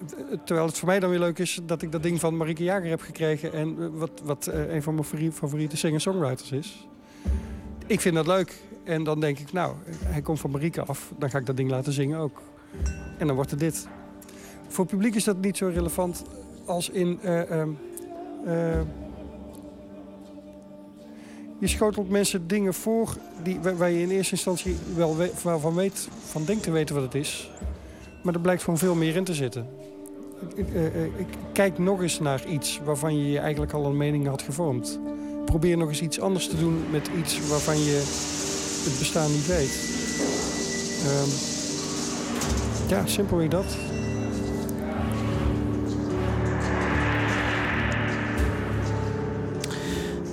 terwijl het voor mij dan weer leuk is dat ik dat ding van Marieke Jager heb gekregen... en eh, wat, wat eh, een van mijn favori- favoriete singer-songwriters is. Ik vind dat leuk. En dan denk ik, nou, hij komt van Marieke af. Dan ga ik dat ding laten zingen ook. En dan wordt het dit. Voor het publiek is dat niet zo relevant als in... eh, ehm, eh, je schotelt mensen dingen voor die, waar je in eerste instantie wel we- waarvan weet, van denkt te weten wat het is. Maar er blijkt gewoon veel meer in te zitten. Ik, eh, ik kijk nog eens naar iets waarvan je je eigenlijk al een mening had gevormd. Probeer nog eens iets anders te doen met iets waarvan je het bestaan niet weet. Ehm, ja, simpelweg dat.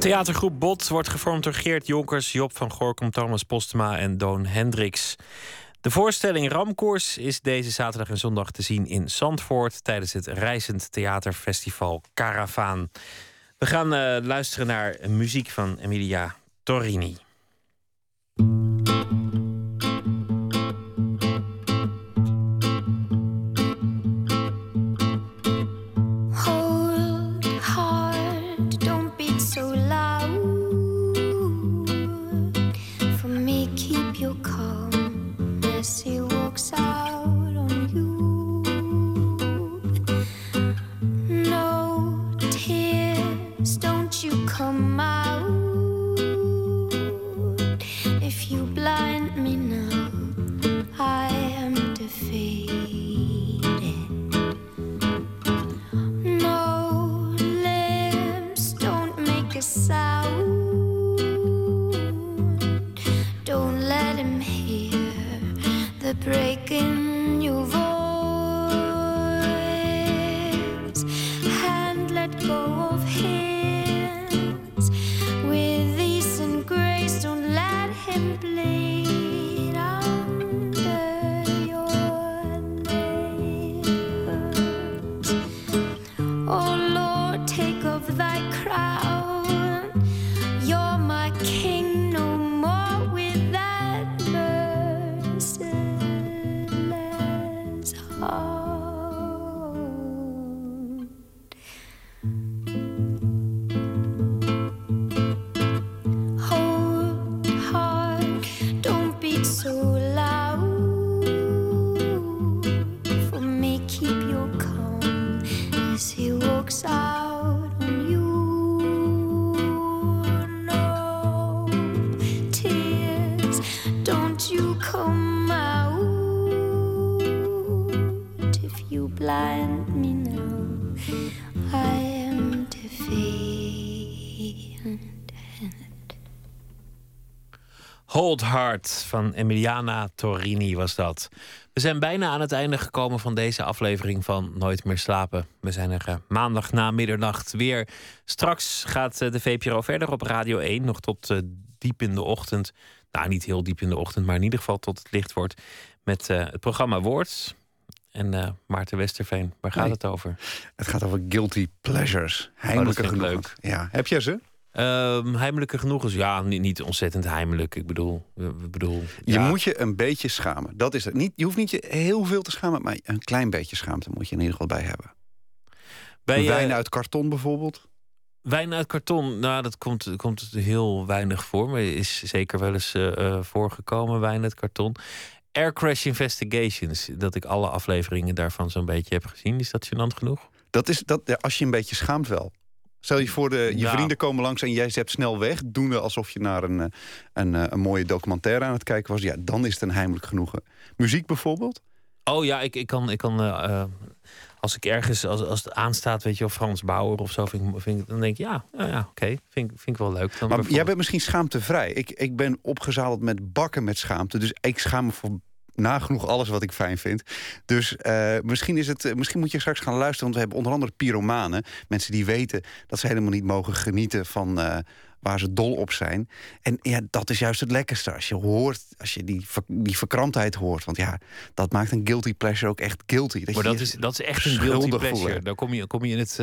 Theatergroep Bot wordt gevormd door Geert Jonkers, Job van Gorkum, Thomas Postema en Doon Hendricks. De voorstelling Ramkoers is deze zaterdag en zondag te zien in Zandvoort tijdens het Reizend Theaterfestival Caravaan. We gaan eh, luisteren naar muziek van Emilia Torrini. Hard van Emiliana Torrini was dat. We zijn bijna aan het einde gekomen van deze aflevering van Nooit meer slapen. We zijn er eh, maandag na middernacht weer. Straks gaat eh, de VPRO verder op Radio 1, nog tot eh, diep in de ochtend. Nou, niet heel diep in de ochtend, maar in ieder geval tot het licht wordt. Met het programma Woord. En Maarten Westerveen, waar gaat Nee. het over? Het gaat over guilty pleasures. Heimelijke ik genoegens. Ja. Heb jij ze? Heimelijke genoegens? Ja, niet, niet ontzettend heimelijk. Ik bedoel, ik bedoel Je ja. moet je een beetje schamen. Dat is het. Niet, je hoeft niet je heel veel te schamen, maar een klein beetje schaamte moet je in ieder geval bij hebben. Wijn uit karton bijvoorbeeld. Wijn uit karton, nou, dat komt, komt heel weinig voor. Maar is zeker wel eens eh, eh, voorgekomen, wijn uit karton. Air Crash Investigations, dat ik alle afleveringen daarvan zo'n beetje heb gezien. Is dat gênant genoeg? Dat is dat, als je een beetje schaamt wel. Stel je voor, de, je Ja. vrienden komen langs en jij zet snel weg. Doende alsof je naar een, eh, een, eh, een mooie documentaire aan het kijken was. Ja, dan is het een heimelijk genoegen. Muziek bijvoorbeeld? Oh ja, ik, ik kan. Ik kan eh, als ik ergens, als, als het aanstaat, weet je, of Frans Bauer of zo, vind ik, vind ik, dan denk ik, ja, ja, ja oké, vind, ik- vind ik wel leuk. Dan Maar jij bent misschien schaamtevrij. Ik, ik ben opgezadeld met bakken met schaamte. Dus ik schaam me voor nagenoeg alles wat ik fijn vind. Dus eh, misschien, is het, eh, misschien moet je straks gaan luisteren. Want we hebben onder andere pyromanen. Mensen die weten dat ze helemaal niet mogen genieten van... eh, waar ze dol op zijn. En ja, dat is juist het lekkerste. Als je hoort, als je die, die verkramptheid hoort. Want ja, dat maakt een guilty pleasure ook echt guilty. maar je dat je is, dat is echt een guilty pleasure. Dan kom je, kom je in, het,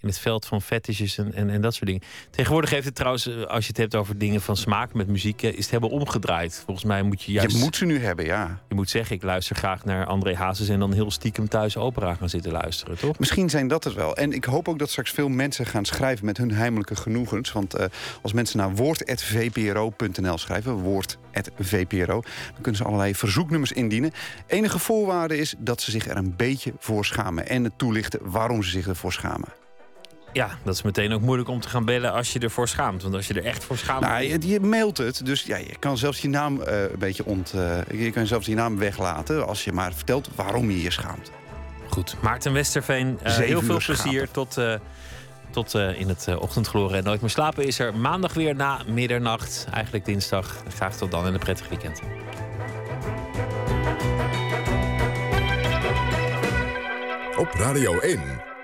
in het veld van fetishes en, en, en dat soort dingen. Tegenwoordig heeft het trouwens, eh, als je het hebt over dingen van smaak met muziek, eh, is het hebben omgedraaid. Volgens mij moet je juist... Je moet ze nu hebben, ja. Je moet zeggen, ik luister graag naar André Hazes en dan heel stiekem thuis opera gaan zitten luisteren, toch? Misschien zijn dat het wel. En ik hoop ook dat straks veel mensen gaan schrijven met hun heimelijke genoegens. Want eh, als mensen naar woord.vpro.nl schrijven, woord.vpro... dan kunnen ze allerlei verzoeknummers indienen. Enige voorwaarde is dat ze zich er een beetje voor schamen. En het toelichten waarom ze zich ervoor schamen. Ja, dat is meteen ook moeilijk om te gaan bellen als je ervoor schaamt. Want als je er echt voor schaamt... Nou, je, je mailt het, dus ja, je kan zelfs je naam eh, een beetje ont... eh, je kan zelfs je naam weglaten als je maar vertelt waarom je je schaamt. Goed, Maarten Westerveen, eh, heel veel plezier tot, eh, tot eh, in het uh, ochtendgloren. En Nooit meer slapen is er maandag weer na middernacht. Eigenlijk dinsdag. Graag tot dan en een prettig weekend. Op Radio 1,